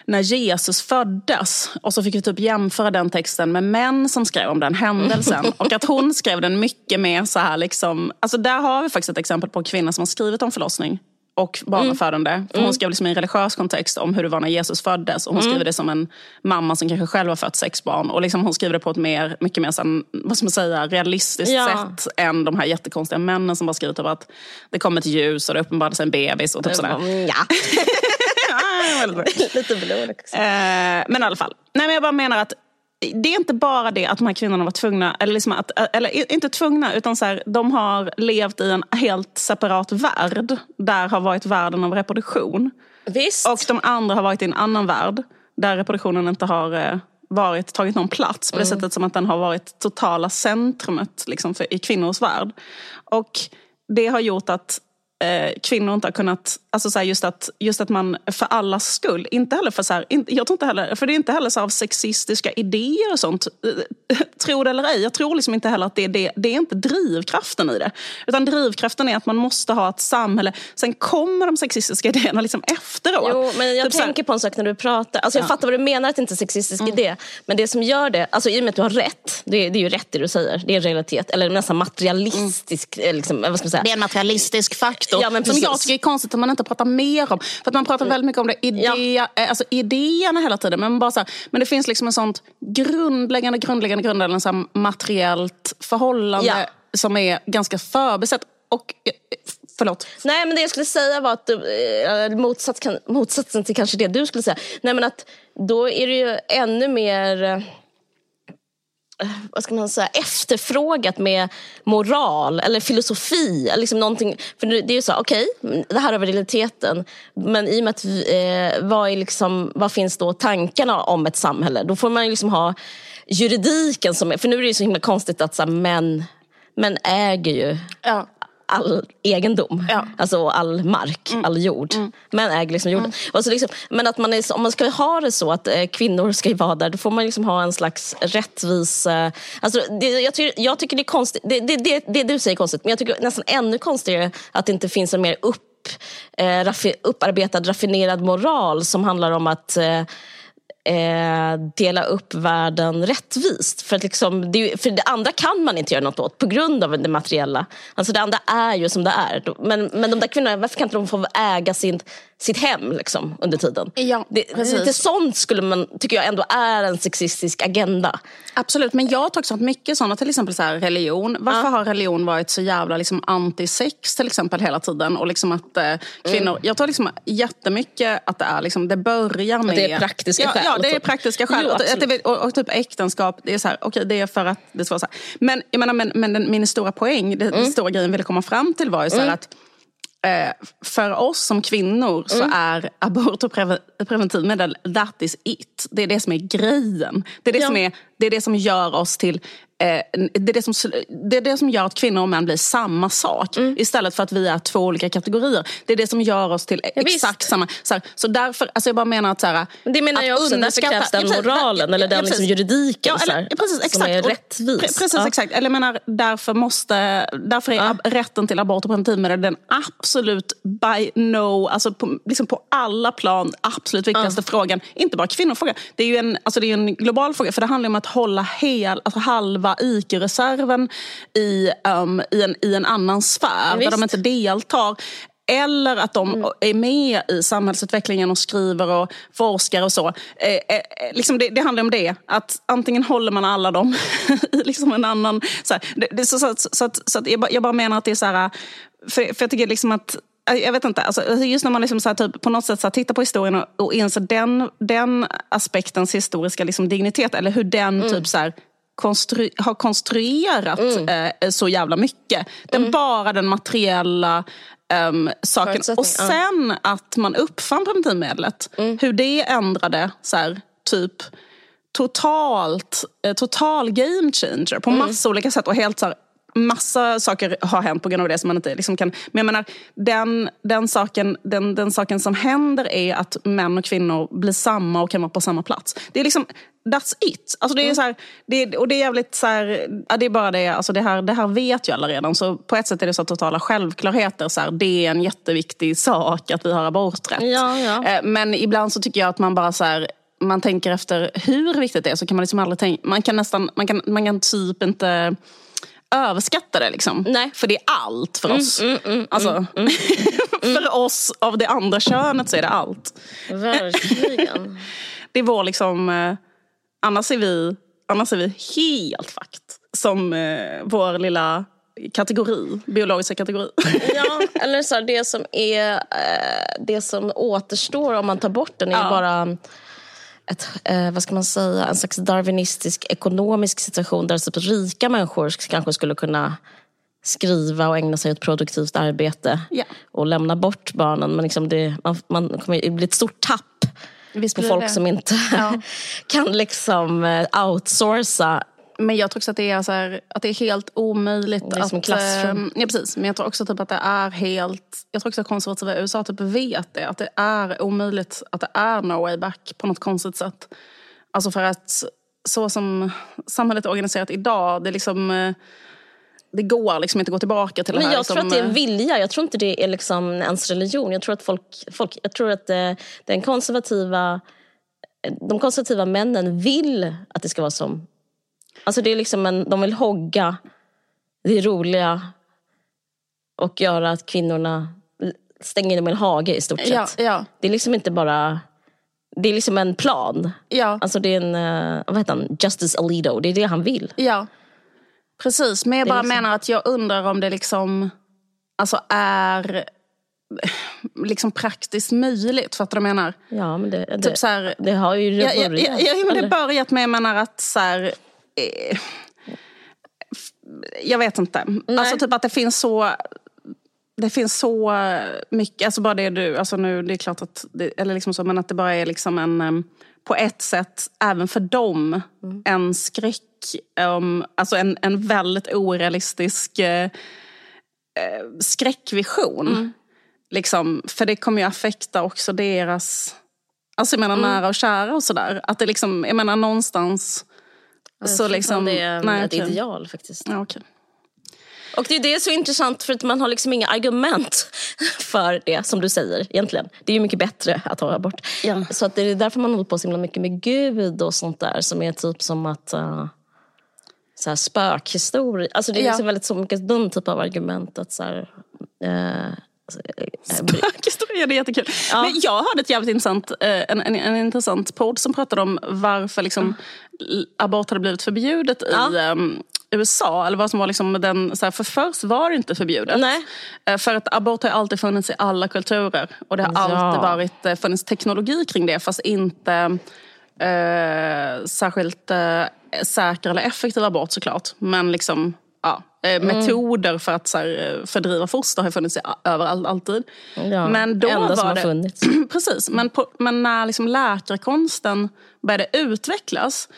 när Jesus föddes. Och så fick vi typ jämföra den texten med män som skrev om den händelsen. Och att hon skrev den mycket mer så här liksom... Alltså där har vi faktiskt ett exempel på en kvinna som har skrivit om förlossning och barnafödande. Mm. För hon mm. skrev liksom i en religiös kontext om hur det var när Jesus föddes. Och hon mm. skriver det som en mamma som kanske själv har fött sex barn. Och liksom hon skriver det på ett mer, mycket mer sån, vad ska man säga, realistiskt ja. sätt än de här jättekonstiga männen som bara skrivit typ att det kom ett ljus och det uppenbarade sig en bebis. Och typ sådär. Ja. Lite blod också. Eh, men i alla fall. Nej, men jag bara menar att det är inte bara det att de här kvinnorna var tvungna, eller, liksom att, eller inte tvungna, utan så här, de har levt i en helt separat värld. Där har varit världen av reproduktion. Visst. Och de andra har varit i en annan värld. Där reproduktionen inte har eh, varit, tagit någon plats på det mm. sättet som att den har varit totala centrumet liksom, för, i kvinnors värld. Och det har gjort att eh, kvinnor inte har kunnat, alltså så just, att, just att man för allas skull, inte heller för så här, in, jag tror inte heller, för det är inte heller så av sexistiska idéer och sånt, eh, tro det eller ej, jag tror liksom inte heller att det är det, det är inte drivkraften i det. Utan drivkraften är att man måste ha ett samhälle, sen kommer de sexistiska idéerna liksom efteråt. Jo, men jag typ tänker på en sak när du pratar, alltså jag ja. fattar vad du menar att det inte är en sexistisk mm. idé, men det som gör det, alltså i och med att du har rätt, det är, det är ju rätt det du säger, det är en realitet, eller nästan materialistisk, mm. liksom, vad ska man säga? Det är en materialistisk fakt faktor. Ja, som jag tycker är konstigt att man inte pratar mer om. För att man pratar väldigt mycket om det, idé, ja. Eh, alltså idéerna hela tiden. Men, bara så här, men det finns liksom en sånt grundläggande, grundläggande, grundläggande så materiellt förhållande ja. som är ganska förbisett. Och, eh, Förlåt. Nej men det jag skulle säga var att du, eh, motsats, motsatsen till kanske det du skulle säga. Nej men att då är det ju ännu mer Eh, vad ska man säga, efterfrågat med moral eller filosofi. Liksom någonting, för det är ju så, okej, okay, det här är realiteten. Men i och med att, eh, vad, är liksom, vad finns då tankarna om ett samhälle? Då får man liksom ha juridiken som, för nu är det ju så himla konstigt att så här, män, män äger ju ja all egendom, ja. alltså all mark, mm. all jord. Mm. Män äger liksom jorden. Mm. Och så liksom, men att man är, om man ska ha det så att eh, kvinnor ska vara där, då får man liksom ha en slags rättvis... Eh, alltså, det, jag, tycker, jag tycker det är konstigt, det, det, det, det du säger är konstigt, men jag tycker nästan ännu konstigare att det inte finns en mer upp, eh, raffi, upparbetad, raffinerad moral som handlar om att eh, eh, dela upp världen rättvist. För, att liksom, det, för det andra kan man inte göra något åt på grund av det materiella. Alltså det andra är ju som det är. Men, men de där kvinnorna, varför kan inte de få äga sin, sitt hem liksom, under tiden? Ja, det, precis. lite sånt skulle man, tycker jag ändå är en sexistisk agenda. Absolut, men jag har också haft mycket sådana, till exempel så här, religion. Varför Ja. har religion varit så jävla liksom, anti-sex till exempel hela tiden? Och liksom att eh, kvinnor, Mm. Jag tror liksom jättemycket att det är liksom, det börjar med... det är praktiska ja, skäl Ja, det är också. praktiska skäl. Jo, och, att det, absolut. och, och typ äktenskap, det är så här, okej det är för att det vara så här. Men, jag menar, men, men den, min stora poäng, det, Mm. den stora grejen jag ville komma fram till var ju så här att Eh, för oss som kvinnor så Mm. är abort och preven- preventivmedel, that is it. Det är det som är grejen. Det är det, Ja. som, är, det, är det som gör oss till... Eh, det, är det, som, det är det som gör att kvinnor och män blir samma sak. Mm. Istället för att vi är två olika kategorier. Det är det som gör oss till exakt visst. samma... Så, här, så därför, alltså jag bara menar att... Så här, Det menar att jag också, därför underskatta- krävs den Ja, moralen, eller Ja, den ja, liksom juridiken Ja, eller, precis, som exakt. är Och- rättvis. Pre- Precis, Ja. exakt. Eller menar, därför, måste, därför är Ja. rätten till abort och preventivmedel den absolut by no, alltså på, liksom på alla plan, absolut viktigaste frågan. Inte bara kvinnofrågan. Det är ju en, alltså det är en global fråga, för det handlar om att hålla hel, alltså halva IQ-reserven i, um, i, en, i en annan sfär, där de inte deltar. Eller att de Mm. är med i samhällsutvecklingen och skriver och forskar och så. Eh, eh, liksom det, det handlar om det. Att antingen håller man alla dem i liksom en annan... Så, här, det, det, så, så, så, att, så att jag, bara, jag bara menar att det är så här... För, för jag tycker liksom att... Jag vet inte, alltså, just när man liksom så här, typ, på något sätt så här, tittar på historien och, och inser den, den aspektens historiska liksom, dignitet, eller hur den Mm. typ så här, konstru har konstruerat Mm. eh, så jävla mycket. Den, Bara den materiella ehm, saken. Och sen att man uppfann preventivmedlet. Mm. Hur det ändrade så här, typ totalt, eh, total game changer på Mm. massa olika sätt. Och helt så här, Massa saker har hänt på grund av det som man inte liksom kan... Men jag menar, den, den, saken, den, den saken som händer är att män och kvinnor blir samma och kan vara på samma plats. Det är liksom, that's it. Alltså det är så här, det och det är jävligt så här, ja, det är bara det, alltså det, här, det här vet ju alla redan. Så på ett sätt är det så totala självklarheter. Så här, det är en jätteviktig sak att vi har aborträtt. Ja, ja. Eh, Men ibland så tycker jag att man bara så här, man tänker efter hur viktigt det är så kan man liksom aldrig tänka, man kan nästan, man kan, man kan typ inte överskatta det liksom. Nej. Mm, För det är allt för oss. alltså, för oss av det andra könet så är det allt. Verkligen. Det är vår liksom, eh, annars är vi, annars är vi helt fucked. Som eh, vår lilla kategori, biologiska kategori. ja, eller så här, det som är eh, det som återstår om man tar bort den är Ja. bara ett, eh, vad ska man säga, en slags darwinistisk ekonomisk situation där typ rika människor kanske skulle kunna skriva och ägna sig åt produktivt arbete Ja. och lämna bort barnen. Men liksom det, man, man kommer det blir ett stort tapp Visst på folk det. som inte Ja. kan liksom eh, outsourca. Men jag tror också att det är, så här, att det är helt omöjligt Det är att... som en klassrum. eh, Ja, precis. Men jag tror också typ att det är helt... Jag tror också att konservativa i USA typ vet det. Att det är omöjligt, att det är no way back på något konstigt sätt. Alltså för att så som samhället är organiserat idag, det är liksom... eh, Det går liksom inte att gå tillbaka till det Men här. jag tror liksom, att det är eh, vilja. Jag tror inte det är liksom ens religion. Jag tror att folk, folk jag tror att eh, den konservativa, de konservativa männen vill att det ska vara som... Alltså det är liksom en, de vill hogga det roliga och göra att kvinnorna stänger in dem i en hage i stort sett. Ja, ja, Det är liksom inte bara... Det är liksom en plan. ja. Alltså det är en, eh, vad heter han, Justice Alito. Det är det han vill. Ja, precis. Men jag bara liksom- menar att jag undrar om det liksom alltså är liksom praktiskt möjligt. För att du menar? Ja, men det, det, Typ så här, det har ju Ja, ja, börjat. ja, ja, men det har börjat med, jag menar att så här, eh, Jag vet inte. Alltså typ att det finns så det finns så mycket, alltså bara det du, alltså nu det är klart att, det, eller liksom så, men att det bara är liksom en, på ett sätt, även för dem, en skräck, um, alltså en, en väldigt orealistisk eh, eh, skräckvision. Liksom, för det kommer ju affekta också deras, alltså jag menar nära och kära och sådär. Att det liksom, jag menar någonstans, Jag så tror liksom, det är nej, ett okej. ideal faktiskt. Ja, okej. Och det är det så intressant för att man har liksom inga argument för det som du säger egentligen. Det är ju mycket bättre att ha abort. Ja. Så att det är därför man håller på så himla mycket med Gud och sånt där som är typ som att uh, så här spökhistoria. Alltså det är Ja. liksom väldigt så mycket den typ av argument att så här, eh, Spökhistoria, det är jättekul. Ja. Men jag hörde ett jävligt intressant, eh, en, en, en intressant podd som pratade om varför liksom, l- abort hade blivit förbjudet i Ja. ehm, USA. Eller vad som var liksom den, så här, för först var det inte förbjudet. Nej. Eh, För att abort har alltid funnits i alla kulturer. Och det har Ja. alltid varit, eh, funnits teknologi kring det fast inte eh, särskilt eh, säker eller effektiv abort såklart. Men liksom, ja, eh, metoder för att så här, eh, fördriva foster har funnits överallt, alltid. Ja, men då var som det, funnits. Precis, men, på, men när liksom läkarkonsten började utvecklas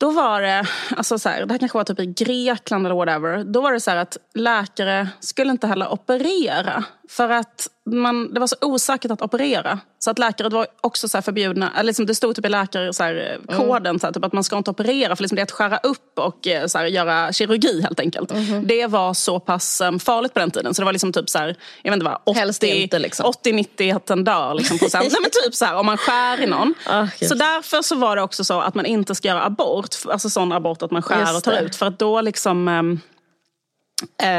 då var det, alltså så här, det här kanske var typ i Grekland eller whatever. Då var det så här att läkare skulle inte heller operera. För att man, det var så osäkert att operera. Så att läkare var också så förbjudna, eller liksom det stod typ i läkarkoden så här, typ att man ska inte operera för liksom det är att skära upp och eh, så här, göra kirurgi helt enkelt. Det var så pass um, farligt på den tiden. Så det var liksom typ så här, jag vet inte vad, Helst 80, inte, liksom. 80-90 att den dör liksom, procent. Nej men typ så här, om man skär i någon. Gud. så därför så var det också så att man inte ska göra abort. Alltså sån abort att man skär och tar ut. För att då liksom... eh,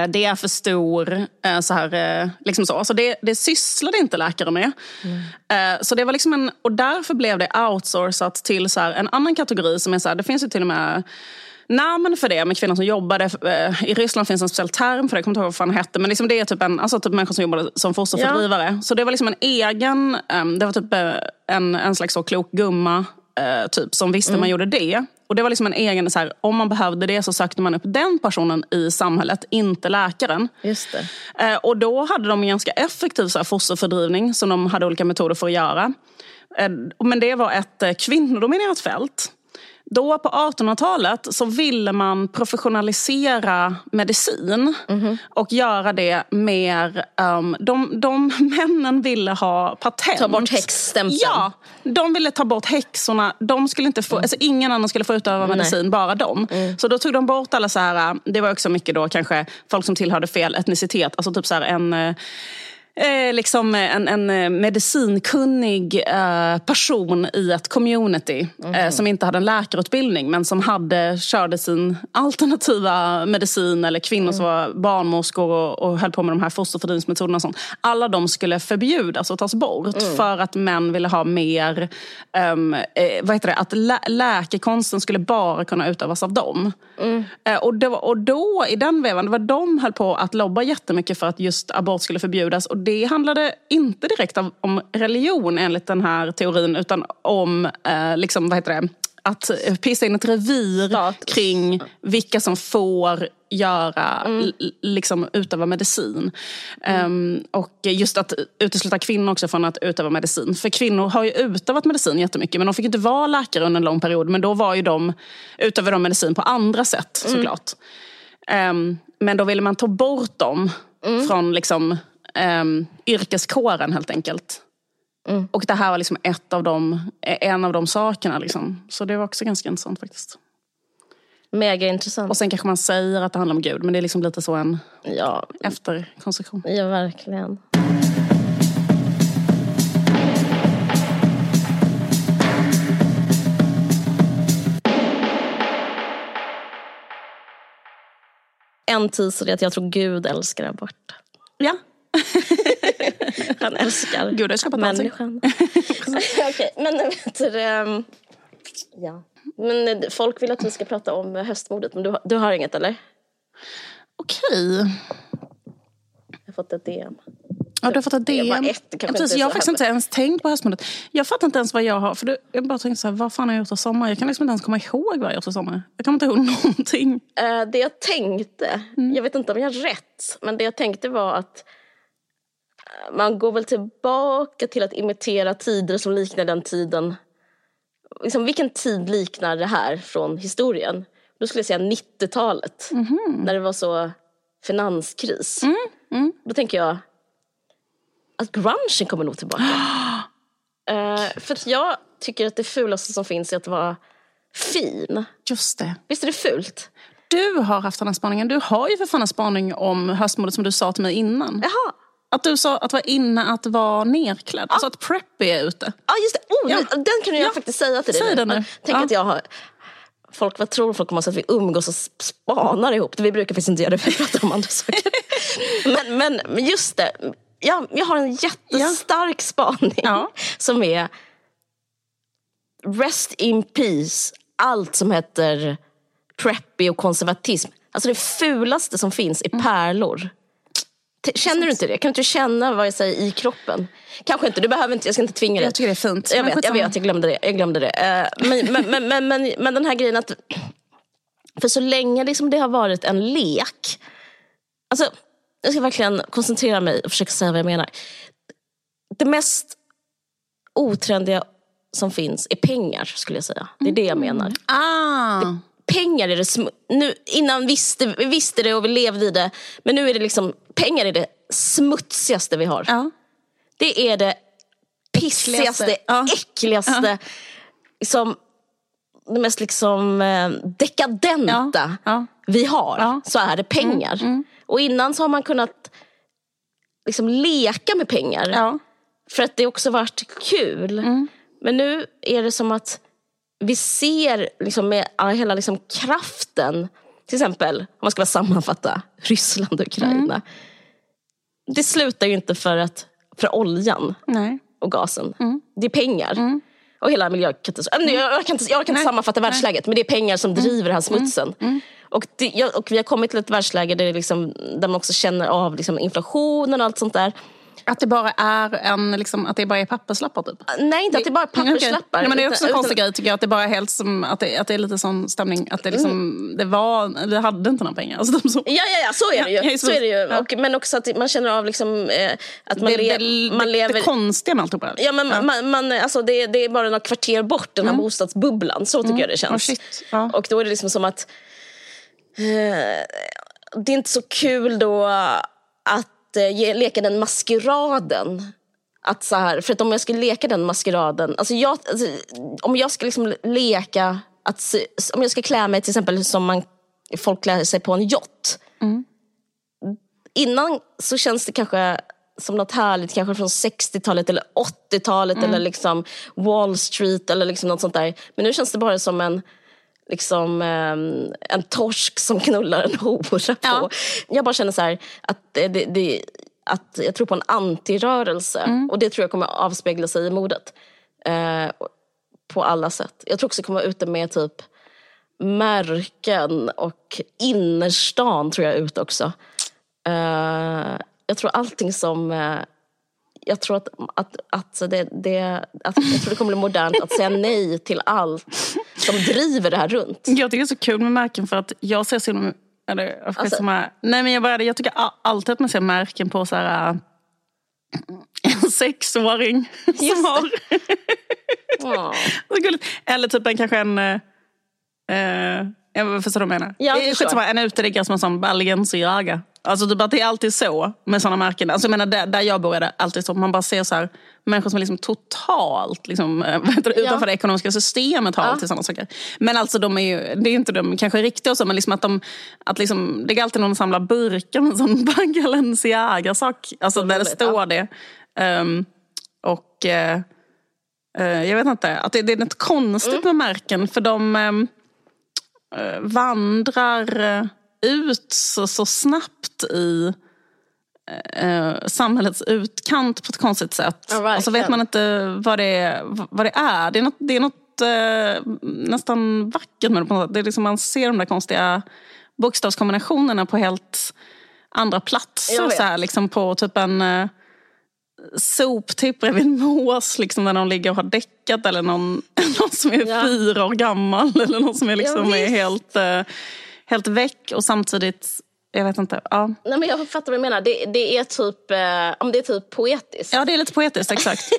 det är för stor, eh, så här, eh, liksom så. så det, det sysslade inte läkare med. Eh, så det var liksom en, och därför blev det outsourcat till så här, en annan kategori som är så här, det finns ju till och med namn för det med kvinnor som jobbade. eh, I Ryssland finns en speciell term för det, jag kommer inte ihåg vad fan det hette. Men liksom det är typ, en, alltså typ människor som jobbade som fosterfördrivare. Så det var liksom en egen, ehm, det var typ eh, en, en slags så klok gumma eh, typ, som visste man gjorde det. Och det var liksom en egen, så här, om man behövde det så sökte man upp den personen i samhället, inte läkaren. Just. Eh, och då hade de en ganska effektiv så här, fosterfördrivning som de hade olika metoder för att göra. Eh, men det var ett eh, kvinnodominerat fält. Då på 1800-talet så ville man professionalisera medicin och göra det mer... Um, de, de männen ville ha patent. Ta bort häxstämpeln. Ja, de ville ta bort häxorna. De skulle inte få, alltså ingen annan skulle få utöva medicin, bara de. Så då tog de bort alla så här, det var också mycket då kanske folk som tillhörde fel etnicitet. Alltså typ så här en... eh, Eh, liksom en, en eh, medicinkunnig eh, person i ett community eh, som inte hade en läkarutbildning men som hade, körde sin alternativa medicin eller kvinnor som var barnmorskor och, och höll på med de här fosterfördrivningsmetoderna och sånt. Alla de skulle förbjudas och tas bort för att män ville ha mer, ehm, eh, vad heter det, att lä- läkekonsten skulle bara kunna utövas av dem. Eh, och, var, och då i den vevan, det var de höll på att lobba jättemycket för att just abort skulle förbjudas. Och det handlade inte direkt om religion enligt den här teorin utan om, eh, liksom, vad heter det, att pissa in ett revir Status. kring vilka som får göra, l- liksom utöva medicin. Ehm, och just att utesluta kvinnor också från att utöva medicin. För kvinnor har ju utövat medicin jättemycket men de fick inte vara läkare under en lång period. Men då var ju de, utövade de medicin på andra sätt såklart. Ehm, men då ville man ta bort dem från liksom, um, yrkeskåren helt enkelt. Och det här var liksom ett av de, en av de sakerna. Liksom. Så det var också ganska intressant faktiskt. Mega intressant. Och sen kanske man säger att det handlar om Gud, men det är liksom lite så en Ja, efterkonstruktion. ja, verkligen. En teaser är att jag tror Gud älskar abort. Ja. Han älskar Gud älskar potatis. människan. Okej, men vet du, ehm, ja. Men eh, folk vill att vi ska prata om eh, höstmordet, men du, har- du har inget eller? Okej. Jag har fått ett DM. Ja, du har fått ett DM. ett, Ja, precis, jag har faktiskt inte ens tänkt på höstmordet. Jag fattar inte ens vad jag har. För det, jag bara tänkte så här, vad fan har jag gjort i sommar? Jag kan liksom inte ens komma ihåg vad jag gjort i sommar. Jag kommer inte ihåg någonting. Eh, det jag tänkte, jag vet inte om jag har rätt, men det jag tänkte var att man går väl tillbaka till att imitera tider som liknar den tiden. Liksom, vilken tid liknar det här från historien? Då skulle jag säga 90-talet, när det var så finanskris. Då tänker jag att grungen kommer nog tillbaka. Eh, för att jag tycker att det fulaste som finns är att vara fin. Just det. Visst är det fult? du har haft den här spaningen. Du har ju för fan en spaning om höstmodet som du sa till mig innan. Jaha. Att du sa att vara inne att vara nerklädd. Alltså att preppy är ute. Ja just det, oh, Ja. den, den kan jag Ja. faktiskt säga till dig Säg den nu. Tänk Ja. att jag har Folk, vad tror folk om oss att vi umgås och spanar ihop? Vi brukar faktiskt inte göra det, för vi pratar om andra saker. men, men, men just det, jag, jag har en jättestark spaning Ja. som är Rest in peace, allt som heter preppy och konservatism. Alltså det fulaste som finns Mm. är pärlor. Känner du inte det? Kan du inte känna vad jag säger i kroppen? Kanske inte, du behöver inte, jag ska inte tvinga dig. Jag tycker det är fint. Jag vet, jag vet, jag glömde det. Jag glömde det. Eh, Men, men, men, men, men, den här grejen att... För så länge liksom det har varit en lek. Alltså, jag ska verkligen koncentrera mig och försöka säga vad jag menar. Det mest otrendiga som finns är pengar, skulle jag säga. Det är det jag menar. Ah, Pengar är det nu, Innan visste vi visste det och vi levde i det. Men nu är det liksom, pengar är det smutsigaste vi har. ja. Det är det pissigaste, Ja. äckligaste, liksom, det mest liksom eh, dekadenta Ja. Ja. vi har. Ja. Mm, Så är det pengar. Och innan så har man kunnat liksom leka med pengar. ja. För att det också varit kul. Mm. Men nu är det som att vi ser liksom med hela liksom kraften. Till exempel, om man ska bara sammanfatta, Ryssland och Ukraina. Mm. Det slutar ju inte för, att, för oljan Nej. och gasen. Mm. Det är pengar. Och hela miljökatastrofen. Jag, jag kan inte, jag kan inte sammanfatta världsläget men det är pengar som Mm. driver den här smutsen. Och, det, och vi har kommit till ett världsläge där, liksom, där man också känner av liksom inflationen och allt sånt där. Att det bara är en, liksom, att det bara är papperslappar typ? Nej, inte att det är bara papperslappar. Nej, men det är också en konstig grej tycker jag. Att det bara är helt som, att det, att det är lite sån stämning. Att det liksom, det var, vi hade inte några pengar. Alltså, så. Ja, ja, ja, så är det ju. Ja, så är det ju. Ja. Och, men också att man känner av liksom, eh, att man, det, le- det, man det, lever... det konstiga med alltihopa. Ja, men Man, man, alltså det, det är bara några kvarter bort, den här bostadsbubblan. Så tycker jag det känns. Oh, shit. Ja. Och då är det liksom som att eh, det är inte så kul då att eh, ge, leka den maskeraden. Att så här, för att om jag skulle leka den maskeraden, alltså jag, alltså, om jag ska liksom leka, att, om jag ska klä mig till exempel som man, folk klär sig på en yacht. Innan så känns det kanske som något härligt, kanske från 60-talet eller 80-talet eller liksom Wall Street eller liksom något sånt där. Men nu känns det bara som en liksom ehm, en torsk som knullar en hora på. Ja. Jag bara känner så här att, det, det, det, att jag tror på en antirörelse och det tror jag kommer avspegla sig i modet. Eh, på alla sätt. Jag tror också jag kommer vara ute med typ märken och innerstan tror jag ute också. Eh, jag tror allting som eh, jag tror att, att, att, det, det, att jag tror det kommer bli modernt att säga nej till allt som driver det här runt. Jag tycker det är så kul med märken för att jag ser så eller, Alltså- som är, nej men jag, började, jag tycker alltid att man ser märken på så här, äh, en sexåring som har... Gulligt. Eller typ en, kanske en... Eh, jag förstår vad du menar. Ja, jag det är förstår. skitsamma, en uteliggare som har sån Bergensiaga. Alltså typ att det är alltid så med såna märken. Alltså jag menar där, där jag bor är det alltid så. Man bara ser så här, människor som är liksom totalt liksom, eh, heter det, Ja. utanför det ekonomiska systemet har Ja. alltid sådana saker. Men alltså de är ju, det är ju inte de kanske riktiga och så, men liksom att de, att liksom, det är alltid någon som samlar burkar med en sån Balenciaga-sak. Alltså där det står det. Ehm, och eh, eh, jag vet inte, att det, det är något konstigt Mm. med märken för de eh, vandrar eh, ut så, så snabbt i eh, samhällets utkant på ett konstigt sätt. Ja, och så vet man inte vad det, vad det är. Det är något, det är något eh, nästan vackert med det. På något sätt. det är liksom, man ser de där konstiga bokstavskombinationerna på helt andra platser. Så här, liksom på typ en eh, soptipp bredvid en mås liksom, där någon ligger och har däckat. Eller någon, någon som är Ja. fyra år gammal. Eller någon som är, liksom, Ja, är helt, eh, helt väck. Och samtidigt, jag vet inte. Ja, Nej, men jag fattar vad du menar. Det, det är typ, eh, om det är typ poetiskt. ja det är lite poetiskt, exakt.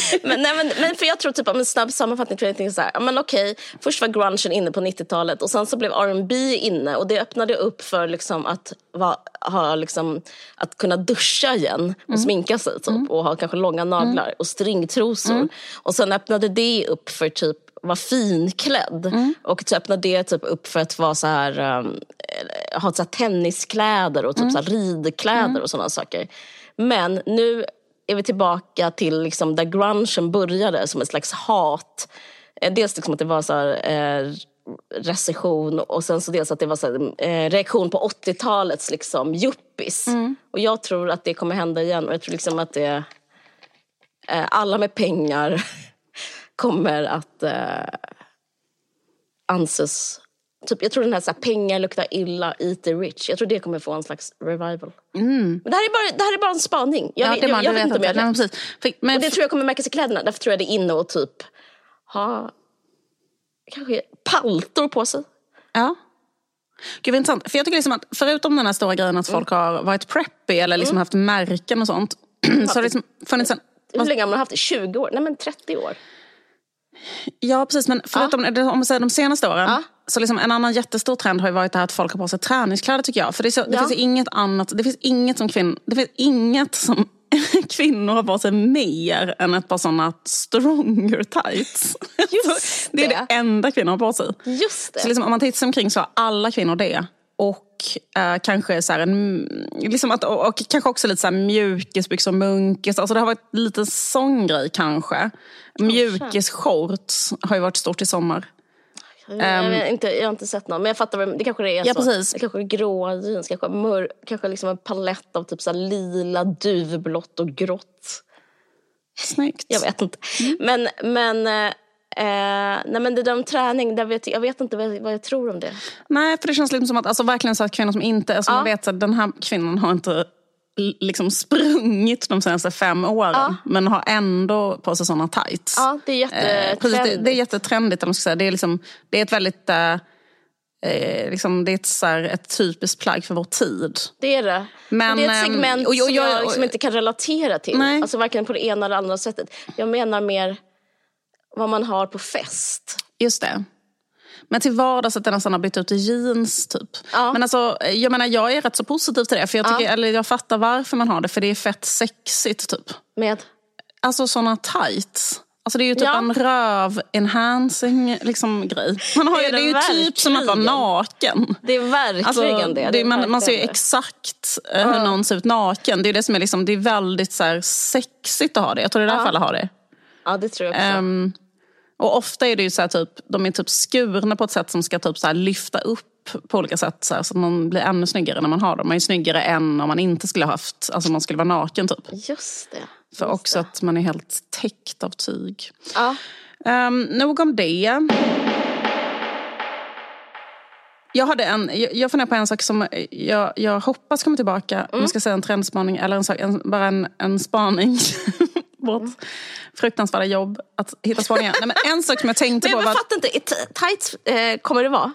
Men, nej, men, men för jag tror typ, om en snabb sammanfattning tror jag tänker så här, men okej, först var grungen inne på 90-talet och sen så blev R&B inne och det öppnade upp för liksom att, va, ha, liksom, att kunna duscha igen och sminka sig typ, och ha kanske långa naglar och stringtrosor. Och sen öppnade det upp för typ vara finklädd. Mm. Och så öppnade det typ upp för att vara så här, um, ha så här tenniskläder och typ mm. så ridkläder mm. och sådana saker. Men nu är vi tillbaka till liksom där grungen började som ett slags hat. Eh, dels liksom att det var så här, eh, recession och sen så dels att det var så här, eh, reaktion på 80-talets liksom, yuppis. Mm. Och jag tror att det kommer hända igen och jag tror liksom att det eh, alla med pengar kommer att eh, anses Typ, jag tror den här, så här pengar luktar illa, eat the rich. Jag tror det kommer få en slags revival. Mm. Men det här, är bara, det här är bara en spaning. Jag, ja, jag, jag, jag vet inte om jag har rätt. För, men, och det tror jag kommer märkas i kläderna. Därför tror jag det är inne att typ ha kanske paltor på sig. Ja. Gud vad intressant. För jag tycker liksom att förutom den här stora grejen att folk mm. har varit preppy eller liksom mm. haft märken och sånt. så har det liksom funnits en... Hur länge har man haft det? 20 år? Nej men 30 år. Ja precis men förutom ja. om man säger de senaste åren. Ja. Så liksom en annan jättestor trend har ju varit det här att folk har på sig träningskläder tycker jag. För det, så, det finns inget annat, det finns inget som kvinnor, det finns inget som kvinnor har på sig mer än ett par sådana stronger tights. Just det. det är det enda kvinnor har på sig. Just det. Så liksom, om man tittar sig omkring så har alla kvinnor det. Och eh, kanske så en, liksom att, och, och, kanske också lite så här mjukisbyxor, munkis. Alltså det har varit lite sån grej kanske. Mjukisshorts har ju varit stort i sommar. Jag, jag, ehm. inte, jag har inte sett någon men jag fattar, det kanske det är ja, så. Precis. Det kanske är gråa jeans, kanske, mör, kanske liksom en palett av typ så lila, duvblått och grått. Snyggt. Jag vet inte. Mm. Men, men, eh, nej, men det där om träning, där vet, jag vet inte vad jag, vad jag, tror om det. Nej, för det känns liksom som att alltså, verkligen så att kvinnor som inte, alltså, ja. man vet att den här kvinnan har inte liksom sprungit de senaste fem åren ja. men har ändå på sig sådana tights. Ja, det är jättetrendigt. Eh, det, det, är jättetrendigt. Man ska säga. Det, är liksom, det är ett väldigt... Eh, eh, liksom, det är ett, så här, ett typiskt plagg för vår tid. Det är det. Men, men det är ett ehm, segment och, och, och, som jag liksom inte kan relatera till. Nej. Alltså varken på det ena eller andra sättet. Jag menar mer vad man har på fest. Just det. Men till vardags att det nästan har bytt ut till jeans typ. Ja. Men alltså, jag menar jag är rätt så positiv till det. För jag, tycker, ja. eller jag fattar varför man har det. För det är fett sexigt typ. Med? Alltså såna tights. Alltså det är ju typ ja. en röv-enhancing liksom, grej. Man har det är, det, det är ju verkligen. typ som att vara naken. Det är verkligen alltså, det. det, det man, man ser ju exakt uh. hur någon ser ut naken. Det är det som är, liksom, det är väldigt så här, sexigt att ha det. Jag tror det är därför uh. alla har det. Ja det tror jag också. Um, och ofta är det ju så här, typ, de är typ skurna på ett sätt som ska typ så här, lyfta upp på olika sätt. Så, här, så att man blir ännu snyggare när man har dem. Man är snyggare än om man inte skulle ha haft, alltså man skulle vara naken typ. Just det. För just också det. att man är helt täckt av tyg. Ja. Um, nog om det. Jag, hade en, jag funderar på en sak som jag, jag hoppas kommer tillbaka. Mm. Om jag ska säga en trendspaning eller en, sak, en, bara en, en spaning. vårt mm. fruktansvärda jobb att hitta spaningar. Nej, men en sak som jag tänkte men på var... Jag fattar inte, tights eh, kommer det vara?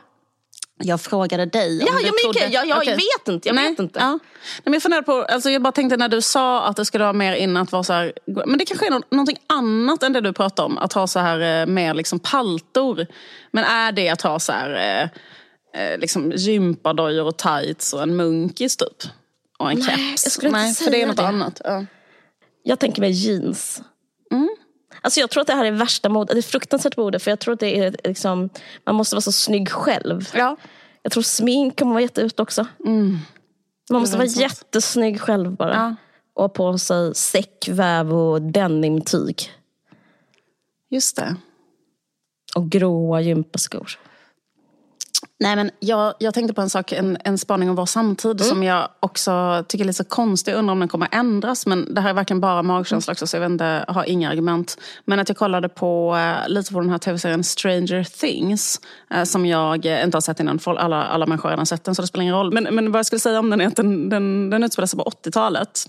Jag frågade dig om ja, du jag, trodde... jag, jag okay. vet inte. Jag Nej, vet inte. Ja. men jag funderade på, alltså jag bara tänkte när du sa att det skulle vara mer innan att vara så här, men det kanske är något, någonting annat än det du pratade om. Att ha så här eh, mer liksom paltor. Men är det att ha så här eh, eh liksom gympadojor och tights och en munkis typ? Och en Nej, keps? Jag skulle Nej, inte för det är något det. annat. Ja. Jag tänker mig jeans. Mm. Alltså jag tror att det här är värsta mode, det är fruktansvärt mode för jag tror att det är liksom, man måste vara så snygg själv. Ja. Jag tror smink kommer vara jätteut också. Mm. Man måste vara sant. jättesnygg själv bara. Ja. Och ha på sig säckväv och denimtyg. Just det. Och gråa gympaskor. Nej, men jag, jag tänkte på en sak, en, en spaning om vår samtid mm. som jag också tycker är lite så konstig. Jag undrar om den kommer ändras. Men det här är verkligen bara magkänsla också så jag inte, har inga argument. Men att jag kollade på uh, lite på den här tv-serien Stranger Things. Uh, som jag uh, inte har sett innan. Folk, alla, alla människor har redan sett den så det spelar ingen roll. Men, men vad jag skulle säga om den är att den, den, den utspelar sig på 80-talet.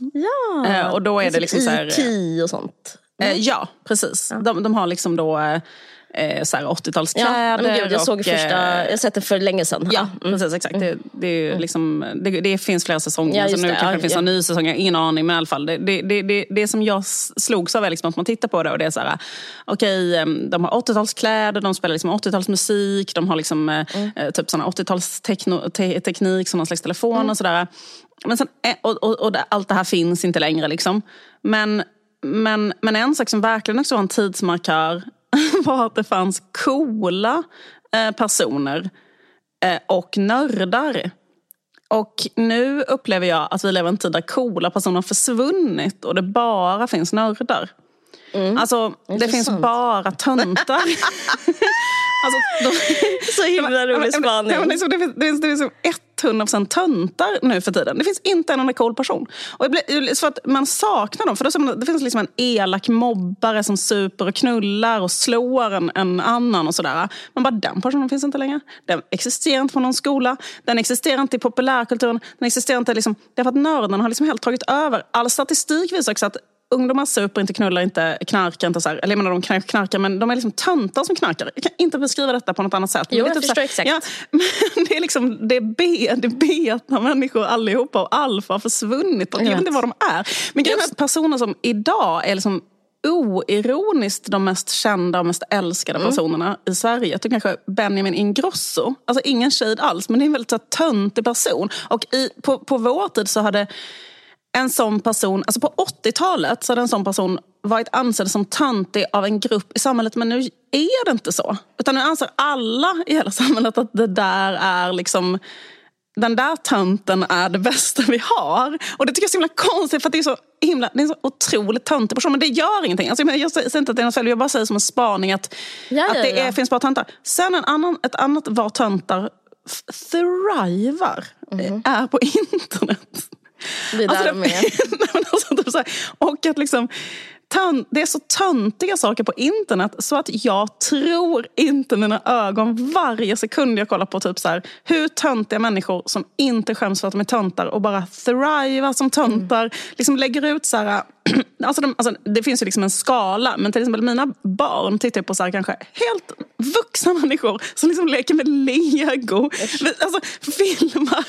Ja, och då är det liksom så här, IT och sånt. ja, precis. Ja. De, de har liksom då eh, 80-talskläder. Ja, gud, jag såg och, första, eh, jag har sett det för länge sedan. Ja. Mm. precis exakt. Det, det, är liksom, det, det finns flera säsonger, ja, så nu det. kanske det finns en ny säsong, jag har ingen aning. Men i alla fall, det, det, som jag slogs av är liksom att man tittar på det och det är så här, okej, okay, de har 80-talskläder, de spelar liksom 80-talsmusik, de har liksom, eh, mm. eh, typ 80-talsteknik som någon slags telefon mm. och sådär. Men sen, eh, och, och, och, allt det här finns inte längre liksom. Men men, men en sak som verkligen också var en tidsmarkör var att det fanns coola eh, personer eh, och nördar. Och nu upplever jag att vi lever i en tid där coola personer har försvunnit och det bara finns nördar. Mm. Alltså, det finns bara töntar. alltså, de, så himla rolig spaning. Det, det, det, det, finns, finns 100% töntar nu för tiden. Det finns inte en enda cool person. Och blir, så att man saknar dem. För det, det finns liksom en elak mobbare som super och knullar och slår en, en annan och sådär. Men bara den personen finns inte längre. Den existerar inte på någon skola. Den existerar inte i populärkulturen. Den existerar inte liksom, därför att nörden har liksom helt tagit över. All statistik visar också att ungdomar super inte, knullar inte, knarkar inte. Så här. Eller jag menar, de kanske knarkar men de är liksom töntar som knarkar. Jag kan inte beskriva detta på något annat sätt. Jo, jag typ förstår exakt. Ja, men det är liksom, det är, det är människor allihopa och alfa har försvunnit. Jag, vet inte vad de är. Men att personer som idag är liksom oironiskt de mest kända och mest älskade mm. personerna i Sverige. Jag tycker kanske Benjamin Ingrosso. Alltså ingen shade alls, men det är en väldigt så töntig person. Och i, på, på vår tid så hade en sån person, alltså på 80-talet så hade en sån person varit ansedd som töntig av en grupp i samhället men nu är det inte så. Utan nu anser alla i hela samhället att det där är liksom den där tönten är det bästa vi har. Och det tycker jag är så himla konstigt för det är så himla, det är en så otroligt töntig person. Men det gör ingenting. Alltså, jag säger inte att det är något fel, jag bara säger som en spaning att, ja, att det ja, ja. Är, finns bara töntar. Sen en annan, ett annat var töntar thrivar mm. är på internet. Vi är där alltså, med. alltså, typ så här, och att liksom det är så töntiga saker på internet så att jag tror inte mina ögon varje sekund jag kollar på typ så här, hur töntiga människor som inte skäms för att de är töntar och bara thrivar som töntar. Mm. Liksom lägger ut så här, alltså, de, alltså det finns ju liksom en skala men till exempel mina barn tittar på så här, kanske helt vuxna människor som liksom leker med lego. Alltså filmar.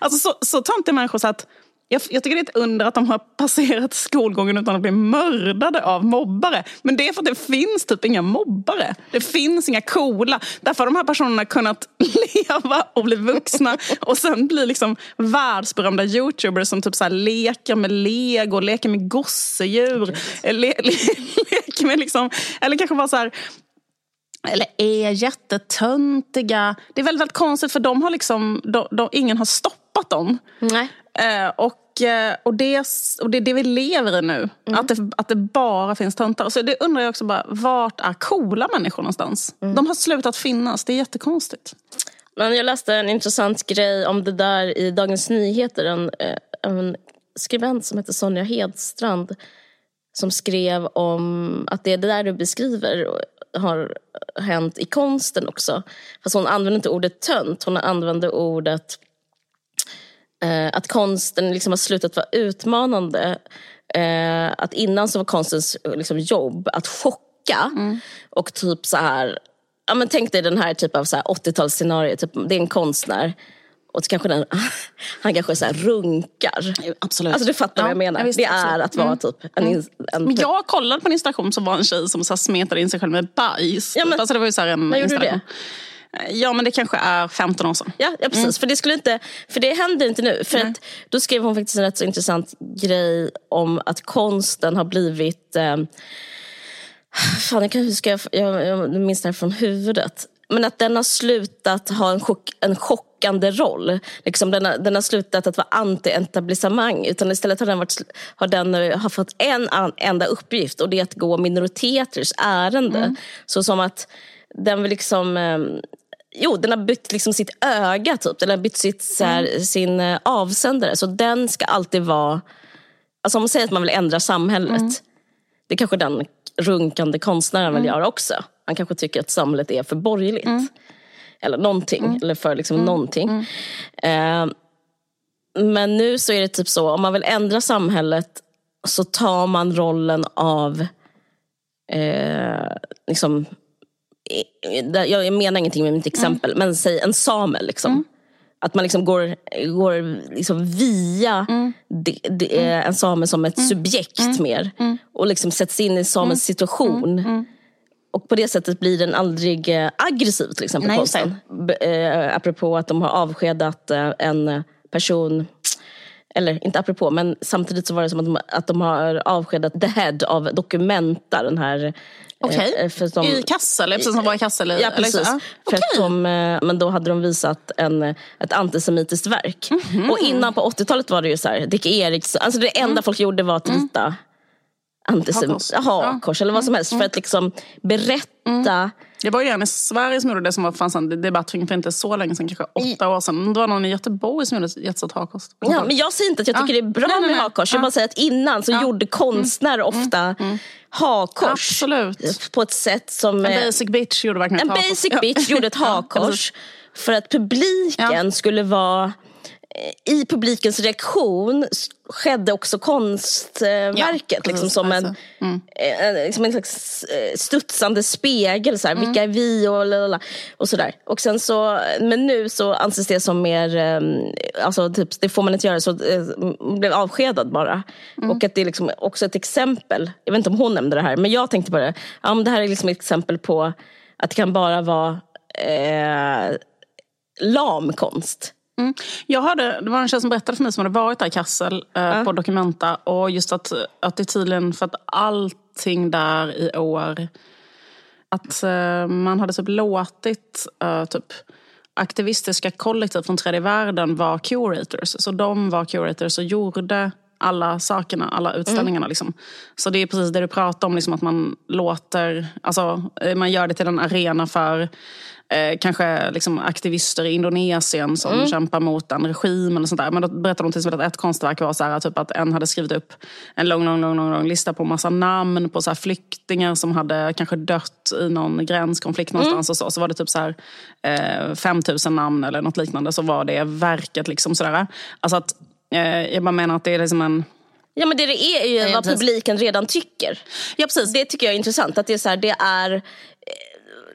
Alltså så, så töntiga människor så att jag, jag, tycker det är ett under att de har passerat skolgången utan att bli mördade av mobbare. Men det är för att det finns typ inga mobbare. Det finns inga coola. Därför har de här personerna kunnat leva och bli vuxna och sen bli liksom världsberömda youtubers som typ så leker med lego, leker med gosedjur. Le, le, leker med liksom, eller kanske bara så här eller är jättetöntiga. Det är väldigt, väldigt konstigt för de har liksom, de, de, ingen har stoppat dem. Nej. Eh, och, eh, och, det, och det är det vi lever i nu. Mm. Att, det, att det bara finns töntar. Så det undrar jag också bara, vart är coola människor någonstans? Mm. De har slutat finnas, det är jättekonstigt. Men jag läste en intressant grej om det där i Dagens Nyheter. En, eh, en skribent som heter Sonja Hedstrand som skrev om att det, det där du beskriver har hänt i konsten också. Fast hon använde inte ordet tönt, hon använde ordet eh, att konsten liksom har slutat vara utmanande. Eh, att innan så var konstens liksom, jobb att chocka mm. och typ så här Ja, men tänk dig den här typen av 80-talsscenario. Typ, det är en konstnär och kanske den, han kanske så runkar. Absolut. Alltså du fattar ja, vad jag menar. Jag det är att vara mm. typ en, mm. en, en Jag kollade på en installation som var en tjej som så smetade in sig själv med bajs. Ja, men, alltså det var ju så en när gjorde du det? Ja men det kanske är 15 år sedan. Ja, ja precis. Mm. För, det skulle inte, för det händer inte nu. För att, då skrev hon faktiskt en rätt så intressant grej om att konsten har blivit eh, Fan, jag, kan, ska jag, jag, jag minns det här från huvudet. Men att den har slutat ha en, chock, en chockande roll. Liksom den, har, den har slutat att vara anti-etablissemang. Utan istället har den, varit, har den har fått en enda uppgift. Och det är att gå minoriteters ärende. Mm. Så som att den vill liksom... Jo, den har bytt liksom sitt öga, typ. Den har bytt sitt, så här, mm. sin eh, avsändare. Så den ska alltid vara... Alltså om man säger att man vill ändra samhället. Mm. Det kanske den runkande konstnären vill mm. göra också. Han kanske tycker att samhället är för borgerligt. Mm. Eller någonting. Mm. Eller för liksom mm. någonting. Eh, men nu så är det typ så, om man vill ändra samhället så tar man rollen av eh, liksom, jag menar ingenting med mitt exempel, mm. men säg en same. Liksom. Mm. Att man liksom går, går liksom via mm. de, de, mm. en same som ett mm. subjekt mm. mer. Och liksom sätts in i samens situation. Och på det sättet blir den aldrig eh, aggressiv till exempel, Nej, konsten. Eh, apropå att de har avskedat eh, en person eller inte apropå, men samtidigt så var det som att de, att de har avskedat the head av Documenta, den här Okej, eh, för de- i Kassel, precis som var i Kassel. i- Ja, eller så. precis. Ja, För de, eh, men då hade de visat en, ett antisemitiskt verk. Mhm. Och innan på 80-talet var det ju så här, Dick Eriksson, alltså det enda folk gjorde var att rita antisem- Hakkors. hakkors eller vad som helst för att liksom berätta Det var ju en i Sverige som gjorde det som var, fanns en debatt för inte så länge sedan, kanske åtta år sedan. Det var någon i Göteborg som gjorde ett jättestort hakkors. Ja, men jag säger inte att jag tycker Ja. det är bra Nej, nej, med hakkors. Jag Ja. bara säger att innan så gjorde konstnärer ofta hakkors. Absolut. På ett sätt som... En basic bitch gjorde verkligen en ett hakkors. basic Ja. bitch gjorde ett Ja, hakkors. för att publiken skulle vara... eh, I publikens reaktion skedde också konstverket. Ja, liksom precis, som en, alltså. Mm. eh, liksom en slags eh, studsande spegel. Så här, Mm. Vilka är vi? Och, lalala, och sådär. Och sen så, men nu så anses det som mer, eh, alltså typ, det får man inte göra, så eh, blev avskedad bara. Mm. Och att det är liksom också ett exempel, jag vet inte om hon nämnde det här, men jag tänkte på det. Ja, men det här är liksom ett exempel på att det kan bara vara eh, lam konst. Mm. Jag hörde, det var en tjej som berättade för mig som hade varit där i Kassel eh, på Documenta. Och just att, att det är tydligen för att allting där i år... Att eh, man hade typ låtit eh, typ aktivistiska kollektiv från tredje världen vara curators. Så de var curators och gjorde alla sakerna, alla utställningarna. Liksom. Så det är precis det du pratar om, liksom, att man låter, alltså, eh, man gör det till en arena för eh, kanske liksom, aktivister i Indonesien som kämpar mot en regim eller sånt där. Men då berättade de till exempel att ett konstverk var så här, typ att en hade skrivit upp en lång, lång, lång, lång, lång lista på massa namn på så här, flyktingar som hade kanske dött i någon gränskonflikt någonstans och så. Så var det typ så här eh, 5000 namn eller något liknande. Så var det verket liksom sådär. Alltså att jag bara menar att det är liksom en Ja men det det är är ju Ja, vad precis. publiken redan tycker. Ja, precis. Det tycker jag är intressant. Att det är, så här, det är eh,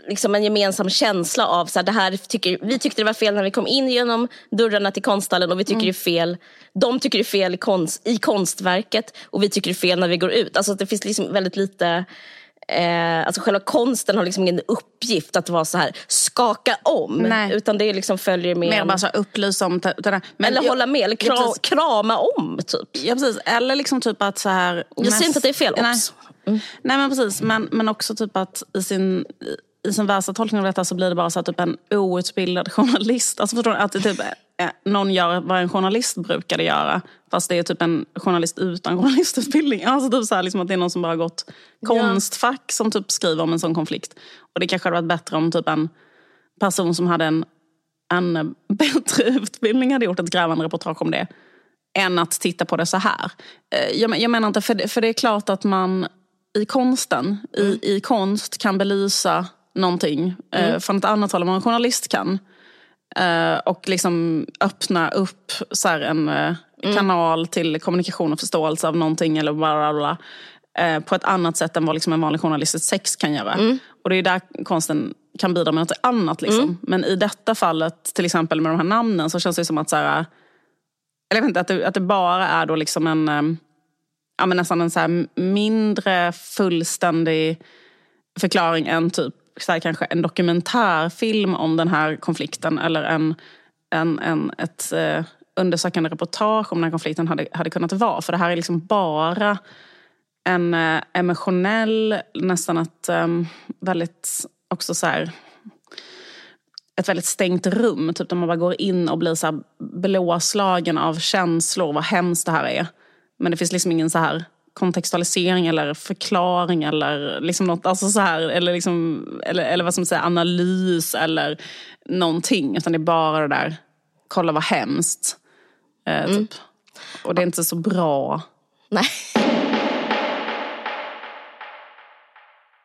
liksom en gemensam känsla av så här, det här tycker, vi tyckte det var fel när vi kom in genom dörrarna till konsthallen och vi tycker det är fel. De tycker det är fel i, konst, i konstverket och vi tycker det är fel när vi går ut. Alltså att det finns liksom väldigt lite Eh, alltså själva konsten har liksom ingen uppgift att vara så här skaka om. Nej. Utan det liksom följer med. mer bara så upplysa om. Men eller jag- hålla med, eller kra, Ja, precis. krama om typ. Ja, precis. Eller liksom typ att så här... Jag säger inte att det är fel, Nej, obs. Nej men precis. Men, men också typ att i sin, i sin värsta tolkning av detta så blir det bara så här, typ en outbildad journalist. Alltså förstår du? Att det typ, någon gör vad en journalist brukade göra. Fast det är typ en journalist utan journalistutbildning. Alltså typ så här, liksom att det är någon som bara har gått konstfack som typ skriver om en sån konflikt. Och det kanske hade varit bättre om typ en person som hade en, en bättre utbildning hade gjort ett grävande reportage om det. Än att titta på det så här. Eh, Jag, jag menar inte, för det, för det är klart att man i konsten, i, i konst kan belysa någonting eh, från ett annat håll än vad en journalist kan. Eh, och liksom öppna upp så en eh, kanal till kommunikation och förståelse av någonting eller bla bla bla. Eh, på ett annat sätt än vad liksom en vanlig journalistisk sex kan göra. Och det är där konsten kan bidra med något annat. Liksom. Men i detta fallet, till exempel med de här namnen, så känns det som att så här, eller jag vet inte, att det, att det bara är då liksom en, ja, men nästan en så mindre fullständig förklaring än typ så här, kanske en dokumentärfilm om den här konflikten eller en, en, en, ett eh, undersökande reportage om den här konflikten hade, hade kunnat vara. För det här är liksom bara en eh, emotionell, nästan ett eh, väldigt också så här ett väldigt stängt rum, typ där man bara går in och blir så här blåslagen av känslor, vad hemskt det här är. Men det finns liksom ingen så här kontextualisering eller förklaring eller liksom något, alltså så här, eller, liksom, eller, eller vad som säger, analys eller någonting. Utan det är bara det där, kolla vad hemskt. Eh, typ. Och det är inte så bra. Nej.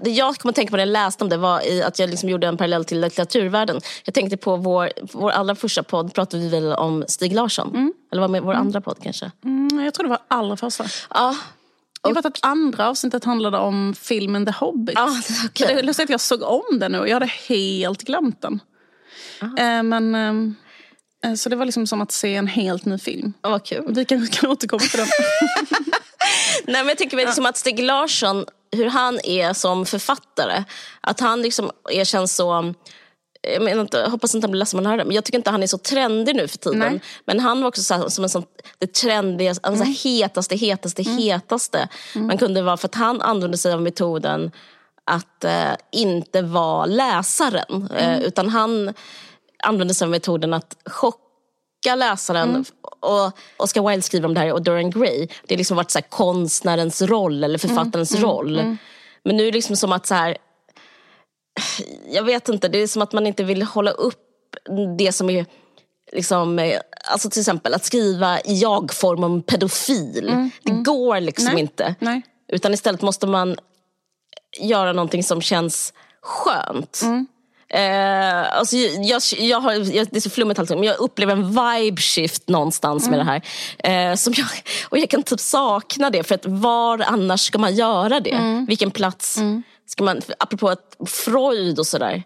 Det jag kom att tänka på när jag läste om det var i att jag liksom gjorde en parallell till litteraturvärlden. Jag tänkte på vår, vår allra första podd pratade vi väl om Stig Larsson. Eller var med vår andra podd kanske. Mm, jag tror det var allra första. Ja, Jag vet att andra avsnittet handlade om filmen The Hobbit. ja okej. Det är lustigt att jag såg om den nu och jag hade helt glömt den. Eh, men, ehm, eh, så det var liksom som att se en helt ny film. Ja, vad kul. Vi kanske kan återkomma till den. Nej, men jag tycker väl liksom att Stig Larsson, hur han är som författare, att han liksom är, känns så jag, menar inte, jag hoppas inte han blir ledsen om han hör det, men jag tycker inte han är så trendig nu för tiden. Nej. Men han var också så här, som en sån, det trendiga, alltså Mm. hetaste, hetaste, hetaste. Man kunde vara, för att han använde sig av metoden att eh, inte vara läsaren. Mm. Eh, utan han använde sig av metoden att chocka läsaren. Mm. Och Oscar Wilde skriver om det här och Dorian Gray. Det har liksom varit så här konstnärens roll eller författarens Mm. roll. Men nu är det liksom som att så här, jag vet inte, det är som att man inte vill hålla upp det som är Liksom, eh, alltså till exempel att skriva i jag-form om pedofil. Det går liksom Mm, Nej. inte. Nej. Utan istället måste man göra någonting som känns skönt. Mm. Eh, alltså jag, jag har, jag, det är så flummigt allting, men jag upplever en vibe shift någonstans Mm. med det här. Eh, som jag, och jag kan typ sakna det, för att var annars ska man göra det? Mm. Vilken plats ska man, apropå att Freud och sådär.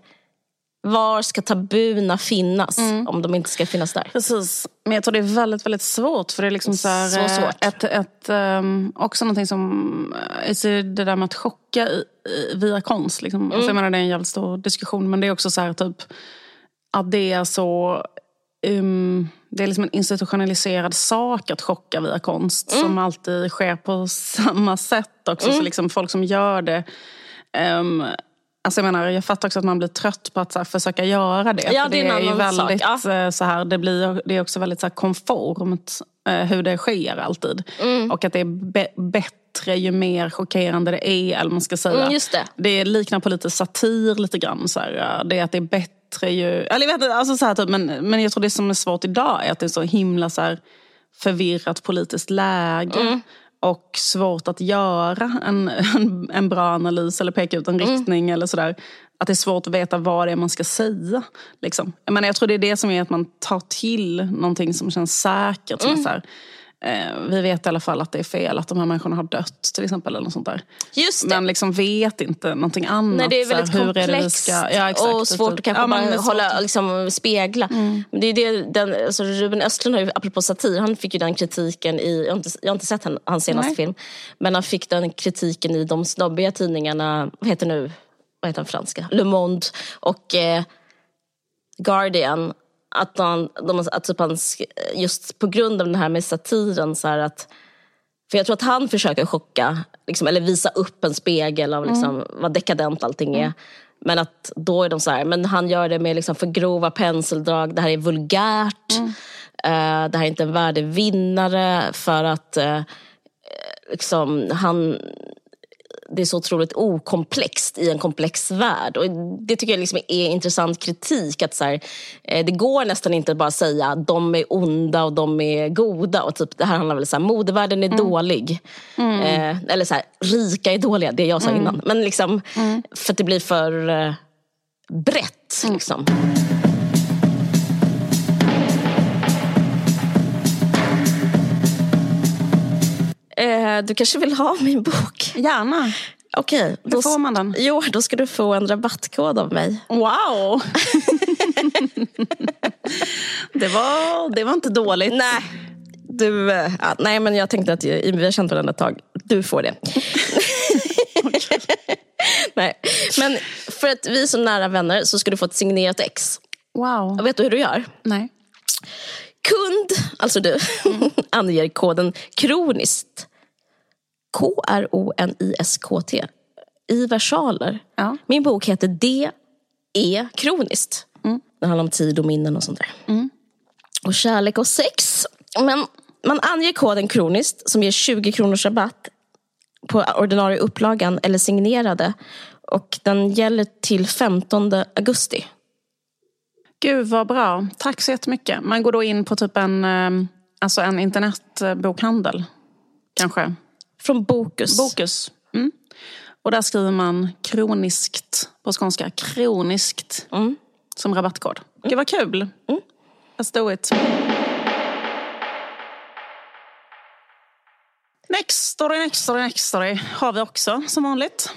Var ska tabuna finnas Mm. om de inte ska finnas där? Precis. Men jag tror det är väldigt, väldigt svårt. För det är liksom så, här, Så eh, svårt. Ett, ett, ehm, också någonting som, eh, det där med att chocka i, i, via konst. Liksom. Mm. Alltså jag menar, det är en jävligt stor diskussion. Men det är också så här typ, att det är så... Um, det är liksom en institutionaliserad sak att chocka via konst. Mm. Som alltid sker på samma sätt också. Så liksom folk som gör det um, Alltså jag, menar, jag fattar också att man blir trött på att så här, försöka göra det. Ja, det är en ju annan sak, väldigt, ja. eh, så här, det, blir, det är också väldigt så här, konformt eh, hur det sker alltid. Mm. Och att det är be- bättre ju mer chockerande det är. Eller man ska säga. Mm, det. det liknar på lite satir lite grann. Så här, eh, det är att det är bättre ju... Eller jag vet inte, alltså så här, typ, men, men jag tror det som är svårt idag är att det är så himla så förvirrat politiskt läge. Mm. Och svårt att göra en, en, en bra analys eller peka ut en Mm. riktning. eller sådär. Att det är svårt att veta vad det är man ska säga. Liksom. Jag, menar, jag tror det är det som är att man tar till någonting som känns säkert. Som Mm. så här, vi vet i alla fall att det är fel att de här människorna har dött till exempel. Eller något sånt där. Men liksom vet inte någonting annat. Nej, det är här, väldigt är vi komplext ska, ja, exakt, och svårt att kanske Ja, bara är hålla, liksom, spegla. Men det är det, den, alltså Ruben Östlund har ju, apropå satir, han fick ju den kritiken i, jag har inte, jag har inte sett han, hans senaste Nej. film, men han fick den kritiken i de snobbiga tidningarna, vad heter nu, vad heter den franska, Le Monde och eh, Guardian. Att, han, de, att typ han, just på grund av den här med satiren, så att för jag tror att han försöker chocka, liksom, eller visa upp en spegel av liksom, vad dekadent allting är. Men att då är de så här, men han gör det med liksom för grova penseldrag, det här är vulgärt. Eh, det här är inte en värdig vinnare för att eh, liksom, han, det är så otroligt okomplext i en komplex värld. Och det tycker jag liksom är intressant kritik. Att så här, eh, det går nästan inte bara att säga att de är onda och de är goda. Och typ, det här handlar väl om att modevärlden är dålig. Eh, eller så här, rika är dåliga, det jag sa innan. Men liksom, för att det blir för eh, brett. Liksom. Eh, du kanske vill ha min bok? Gärna. Okej, Hur får man den? Jo, då ska du få en rabattkod av mig. Wow! det, var, det var inte dåligt. Nej, du, eh, ja, nej men jag tänkte att vi har känt varandra ett tag. Du får det. nej. Men för att vi är så nära vänner så ska du få ett signerat ex. Wow. Vet du hur du gör? Nej. Kund, alltså du, anger koden kroniskt. K-R-O-N-I-S-K-T. I versaler. Ja. Min bok heter D. E. Kroniskt. Den handlar om tid och minnen och sånt där. Och kärlek och sex. Men man anger koden kroniskt som ger 20 kronors rabatt på ordinarie upplagan eller signerade. Och den gäller till 15 augusti. Gud vad bra. Tack så jättemycket. Man går då in på typ en, eh, alltså en internetbokhandel. Kanske. Från Bokus. Bokus. Mm. Och där skriver man kroniskt på skånska. Kroniskt. Mm. Som rabattkod. Gud vad kul. Let's do it. Next story, next story, next story har vi också som vanligt.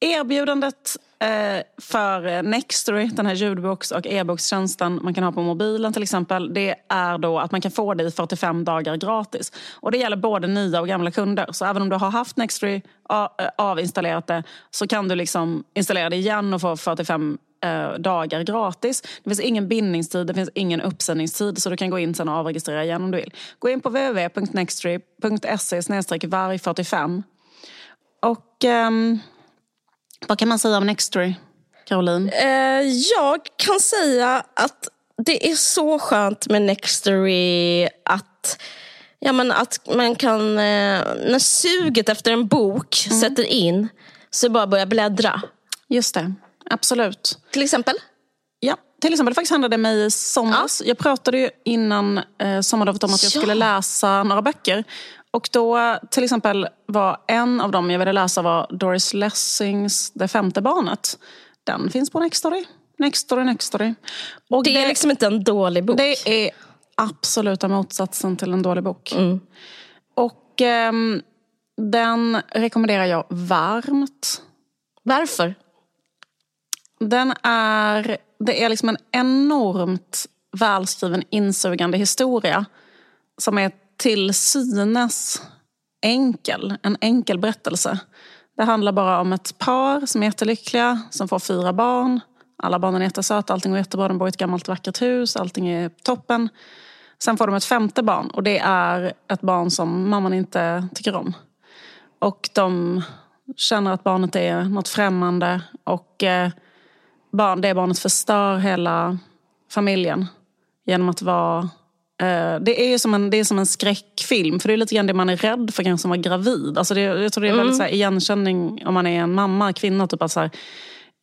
Erbjudandet Eh, för eh, Nextory, den här ljudboks och e-bokstjänsten man kan ha på mobilen till exempel, det är då att man kan få det i 45 dagar gratis. Och det gäller både nya och gamla kunder. Så även om du har haft Nextory eh, avinstallerat det så kan du liksom installera det igen och få 45 eh, dagar gratis. Det finns ingen bindningstid, det finns ingen uppsändningstid så du kan gå in sen och avregistrera igen om du vill. Gå in på www.nextory.se varg45 och ehm, vad kan man säga om Nextory, Caroline? Eh, jag kan säga att det är så skönt med Nextory att Ja, men att man kan, eh, när suget efter en bok Mm. sätter in, så bara börja bläddra. Just det, absolut. Till exempel. Ja, till exempel faktiskt hände det mig i somras. Jag pratade ju innan eh, sommarlovet om att jag Ja. skulle läsa några böcker. Och då till exempel var en av dem jag ville läsa var Doris Lessings Det femte barnet. Den finns på Nextory. Nextory, Nextory. Och Det är liksom inte en dålig bok. det är absoluta motsatsen till en dålig bok. Mm. Och ehm, den rekommenderar jag varmt. Varför? Den är, det är liksom en enormt välskriven insugande historia som är till synes enkel, en enkel berättelse. Det handlar bara om ett par som är jättelyckliga, som får fyra barn. Alla barnen är jättesöta, allting går jättebra, de bor i ett gammalt vackert hus, allting är toppen. Sen får de ett femte barn och det är ett barn som mamman inte tycker om. Och de känner att barnet är något främmande och eh, barn, det barnet förstör hela familjen genom att vara... Eh, det är ju som en, det är som en skräckfilm, för det är lite grann det man är rädd för kanske som var gravid. Alltså det, jag tror det är väldigt så här, igenkänning om man är en mamma, kvinna. Typ att så här,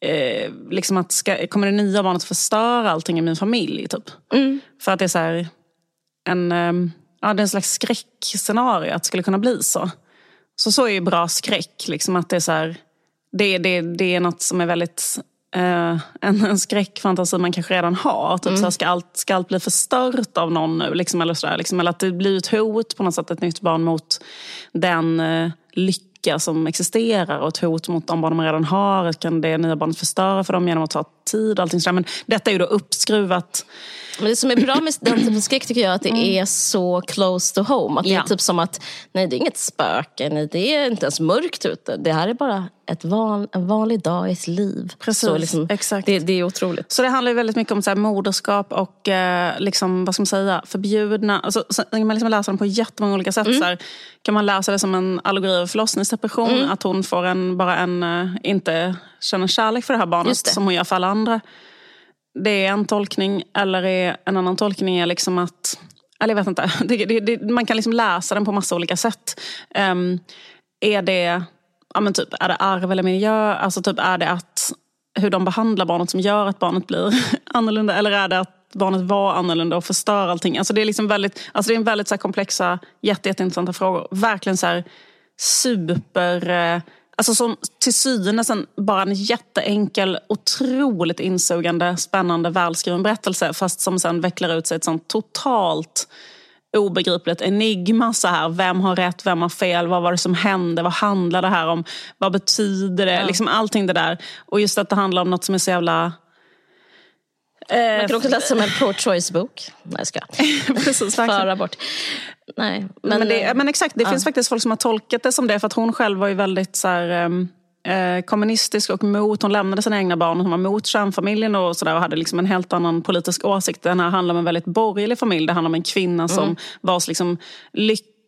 eh, liksom att ska, kommer det nya barnet förstöra allting i min familj? Typ. För att det är så här, en, eh, ja, det är en slags skräckscenario att det skulle kunna bli så. Så så är ju bra skräck. Liksom att det, är så här, det, det, det är något som är väldigt... Eh, en, en skräckfantasi man kanske redan har. Typ så här, ska, allt, ska allt bli förstört av någon nu? Liksom, eller, så där, liksom, eller att det blir ett hot på något sätt, ett nytt barn mot den eh, lycka som existerar och ett hot mot de barn de redan har. Kan det nya barnet förstöra för dem genom att ta tid? Och allting sådär. Men detta är ju då uppskruvat. Men det som är bra med den typen av skräck tycker jag att det är så close to home. Att det Ja. är typ som att, nej det är inget spöke, nej det är inte ens mörkt ute. Det här är bara ett van, en vanlig dag i ett liv. Precis, så liksom, exakt. Det, det är otroligt. Så det handlar väldigt mycket om så här, moderskap och eh, liksom, vad ska man säga, förbjudna... Alltså, så, man liksom läsa den på jättemånga olika sätt. Så här, kan man läsa det som en allegori över förlossningsdepression. Att hon får en, bara en, eh, inte känner kärlek för det här barnet det. som hon gör för alla andra. Det är en tolkning. Eller är, en annan tolkning är liksom att... Eller jag vet inte. Det, det, det, man kan liksom läsa den på massa olika sätt. Um, är det ja, men typ, är det arv eller miljö? Alltså typ, är det att hur de behandlar barnet som gör att barnet blir annorlunda? Eller är det att barnet var annorlunda och förstör allting? Alltså det är, liksom väldigt, alltså det är en väldigt så här, komplexa, jätte, jätteintressanta frågor. Verkligen så här, super... Eh, eh, Alltså som till en, bara en jätteenkel, otroligt insugande, spännande, välskriven berättelse. Fast som sen vecklar ut sig ett sånt totalt obegripligt enigma. Så här. Vem har rätt, vem har fel, vad var det som hände, vad handlar det här om, vad betyder det? Liksom allting det där. Och just att det handlar om något som är så jävla... Eh, Man kan också läsa som en pro-choice-bok. Nej, jag ska. Precis, bort. Nej, men, Men, det, men exakt, det ja. finns faktiskt folk som har tolkat det som det. För att hon själv var ju väldigt så här, ehm, eh, kommunistisk och mot, hon lämnade sina egna barn, hon var mot kärnfamiljen och, så där, och hade liksom en helt annan politisk åsikt. Den här handlar om en väldigt borgerlig familj. Det handlar om en kvinna som Mm. vars liksom,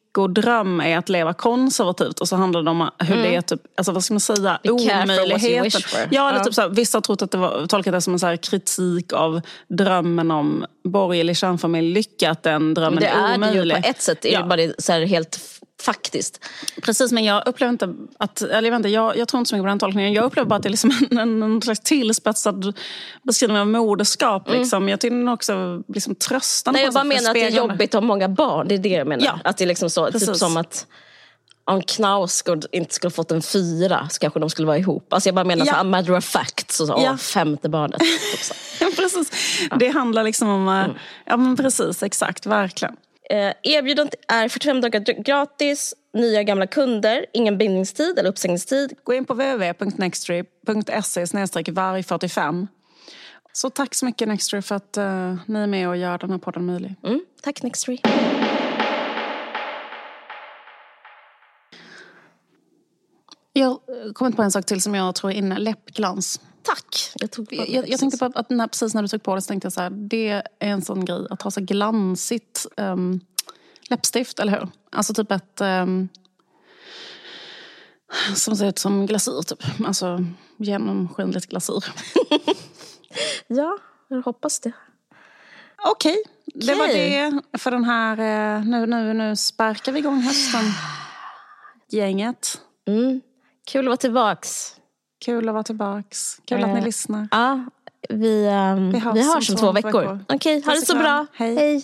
lyckodröm är att leva konservativt. Och så handlar det om hur det är, typ, alltså, vad ska man säga, Mm. Be omöjligheten. Ja, eller typ så här, vissa har trott att det var, tolkat det som en så kritik av drömmen om borgerlig kärnfamiljlycka. Att den drömmen det är är det omöjlig. ju på ett sätt. Är Ja. det bara så helt faktiskt. Precis, men jag upplever inte att... Eller jag, vet inte, jag, jag tror inte så mycket på den tolkningen. Jag upplever bara att det är liksom en, en, en slags tillspetsad beskrivning av moderskap. Liksom. Jag tycker den också liksom tröstande. Nej, jag bara menar att det är jobbigt att ha många barn. Det är det jag menar. Ja. Att det är liksom så, typ Precis. som att om Knausgård inte skulle fått en fyra så kanske de skulle vara ihop. Alltså jag bara menar Ja. så matter of fact. Så, så, Ja. åh, femte barnet. Så. Ja, precis. Det handlar liksom om... eh, Ja, men precis. Exakt. Verkligen. Eh, erbjudandet är 45 dagar gratis, nya gamla kunder, ingen bindningstid eller uppsägningstid. Gå in på www.nextory.se varg45. Så tack så mycket Nextory för att eh, ni är med och gör den här podden möjlig. Mm, tack Nextory. Jag har kommit på en sak till som jag tror är inne. Läppglans. Tack. Jag, tog jag, jag, jag tänkte på att när, precis när du tog på det så tänkte jag så här, det är en sån grej att ha så glansigt um, läppstift, eller hur? Alltså typ ett um, som ser ut som glasyr, typ. Alltså genomskinligt glasyr. ja, jag hoppas det. Okej, okay. det var det för den här... Eh, nu, nu, nu sparkar vi igång hösten. Gänget. Mm. Kul att vara tillbaks. Kul att vara tillbaks. Kul att ni eh, lyssnar. Ja, vi, um, vi, hörs, vi hörs om två veckor. veckor. Okej, okay, ha det så bra. Hej. Hej.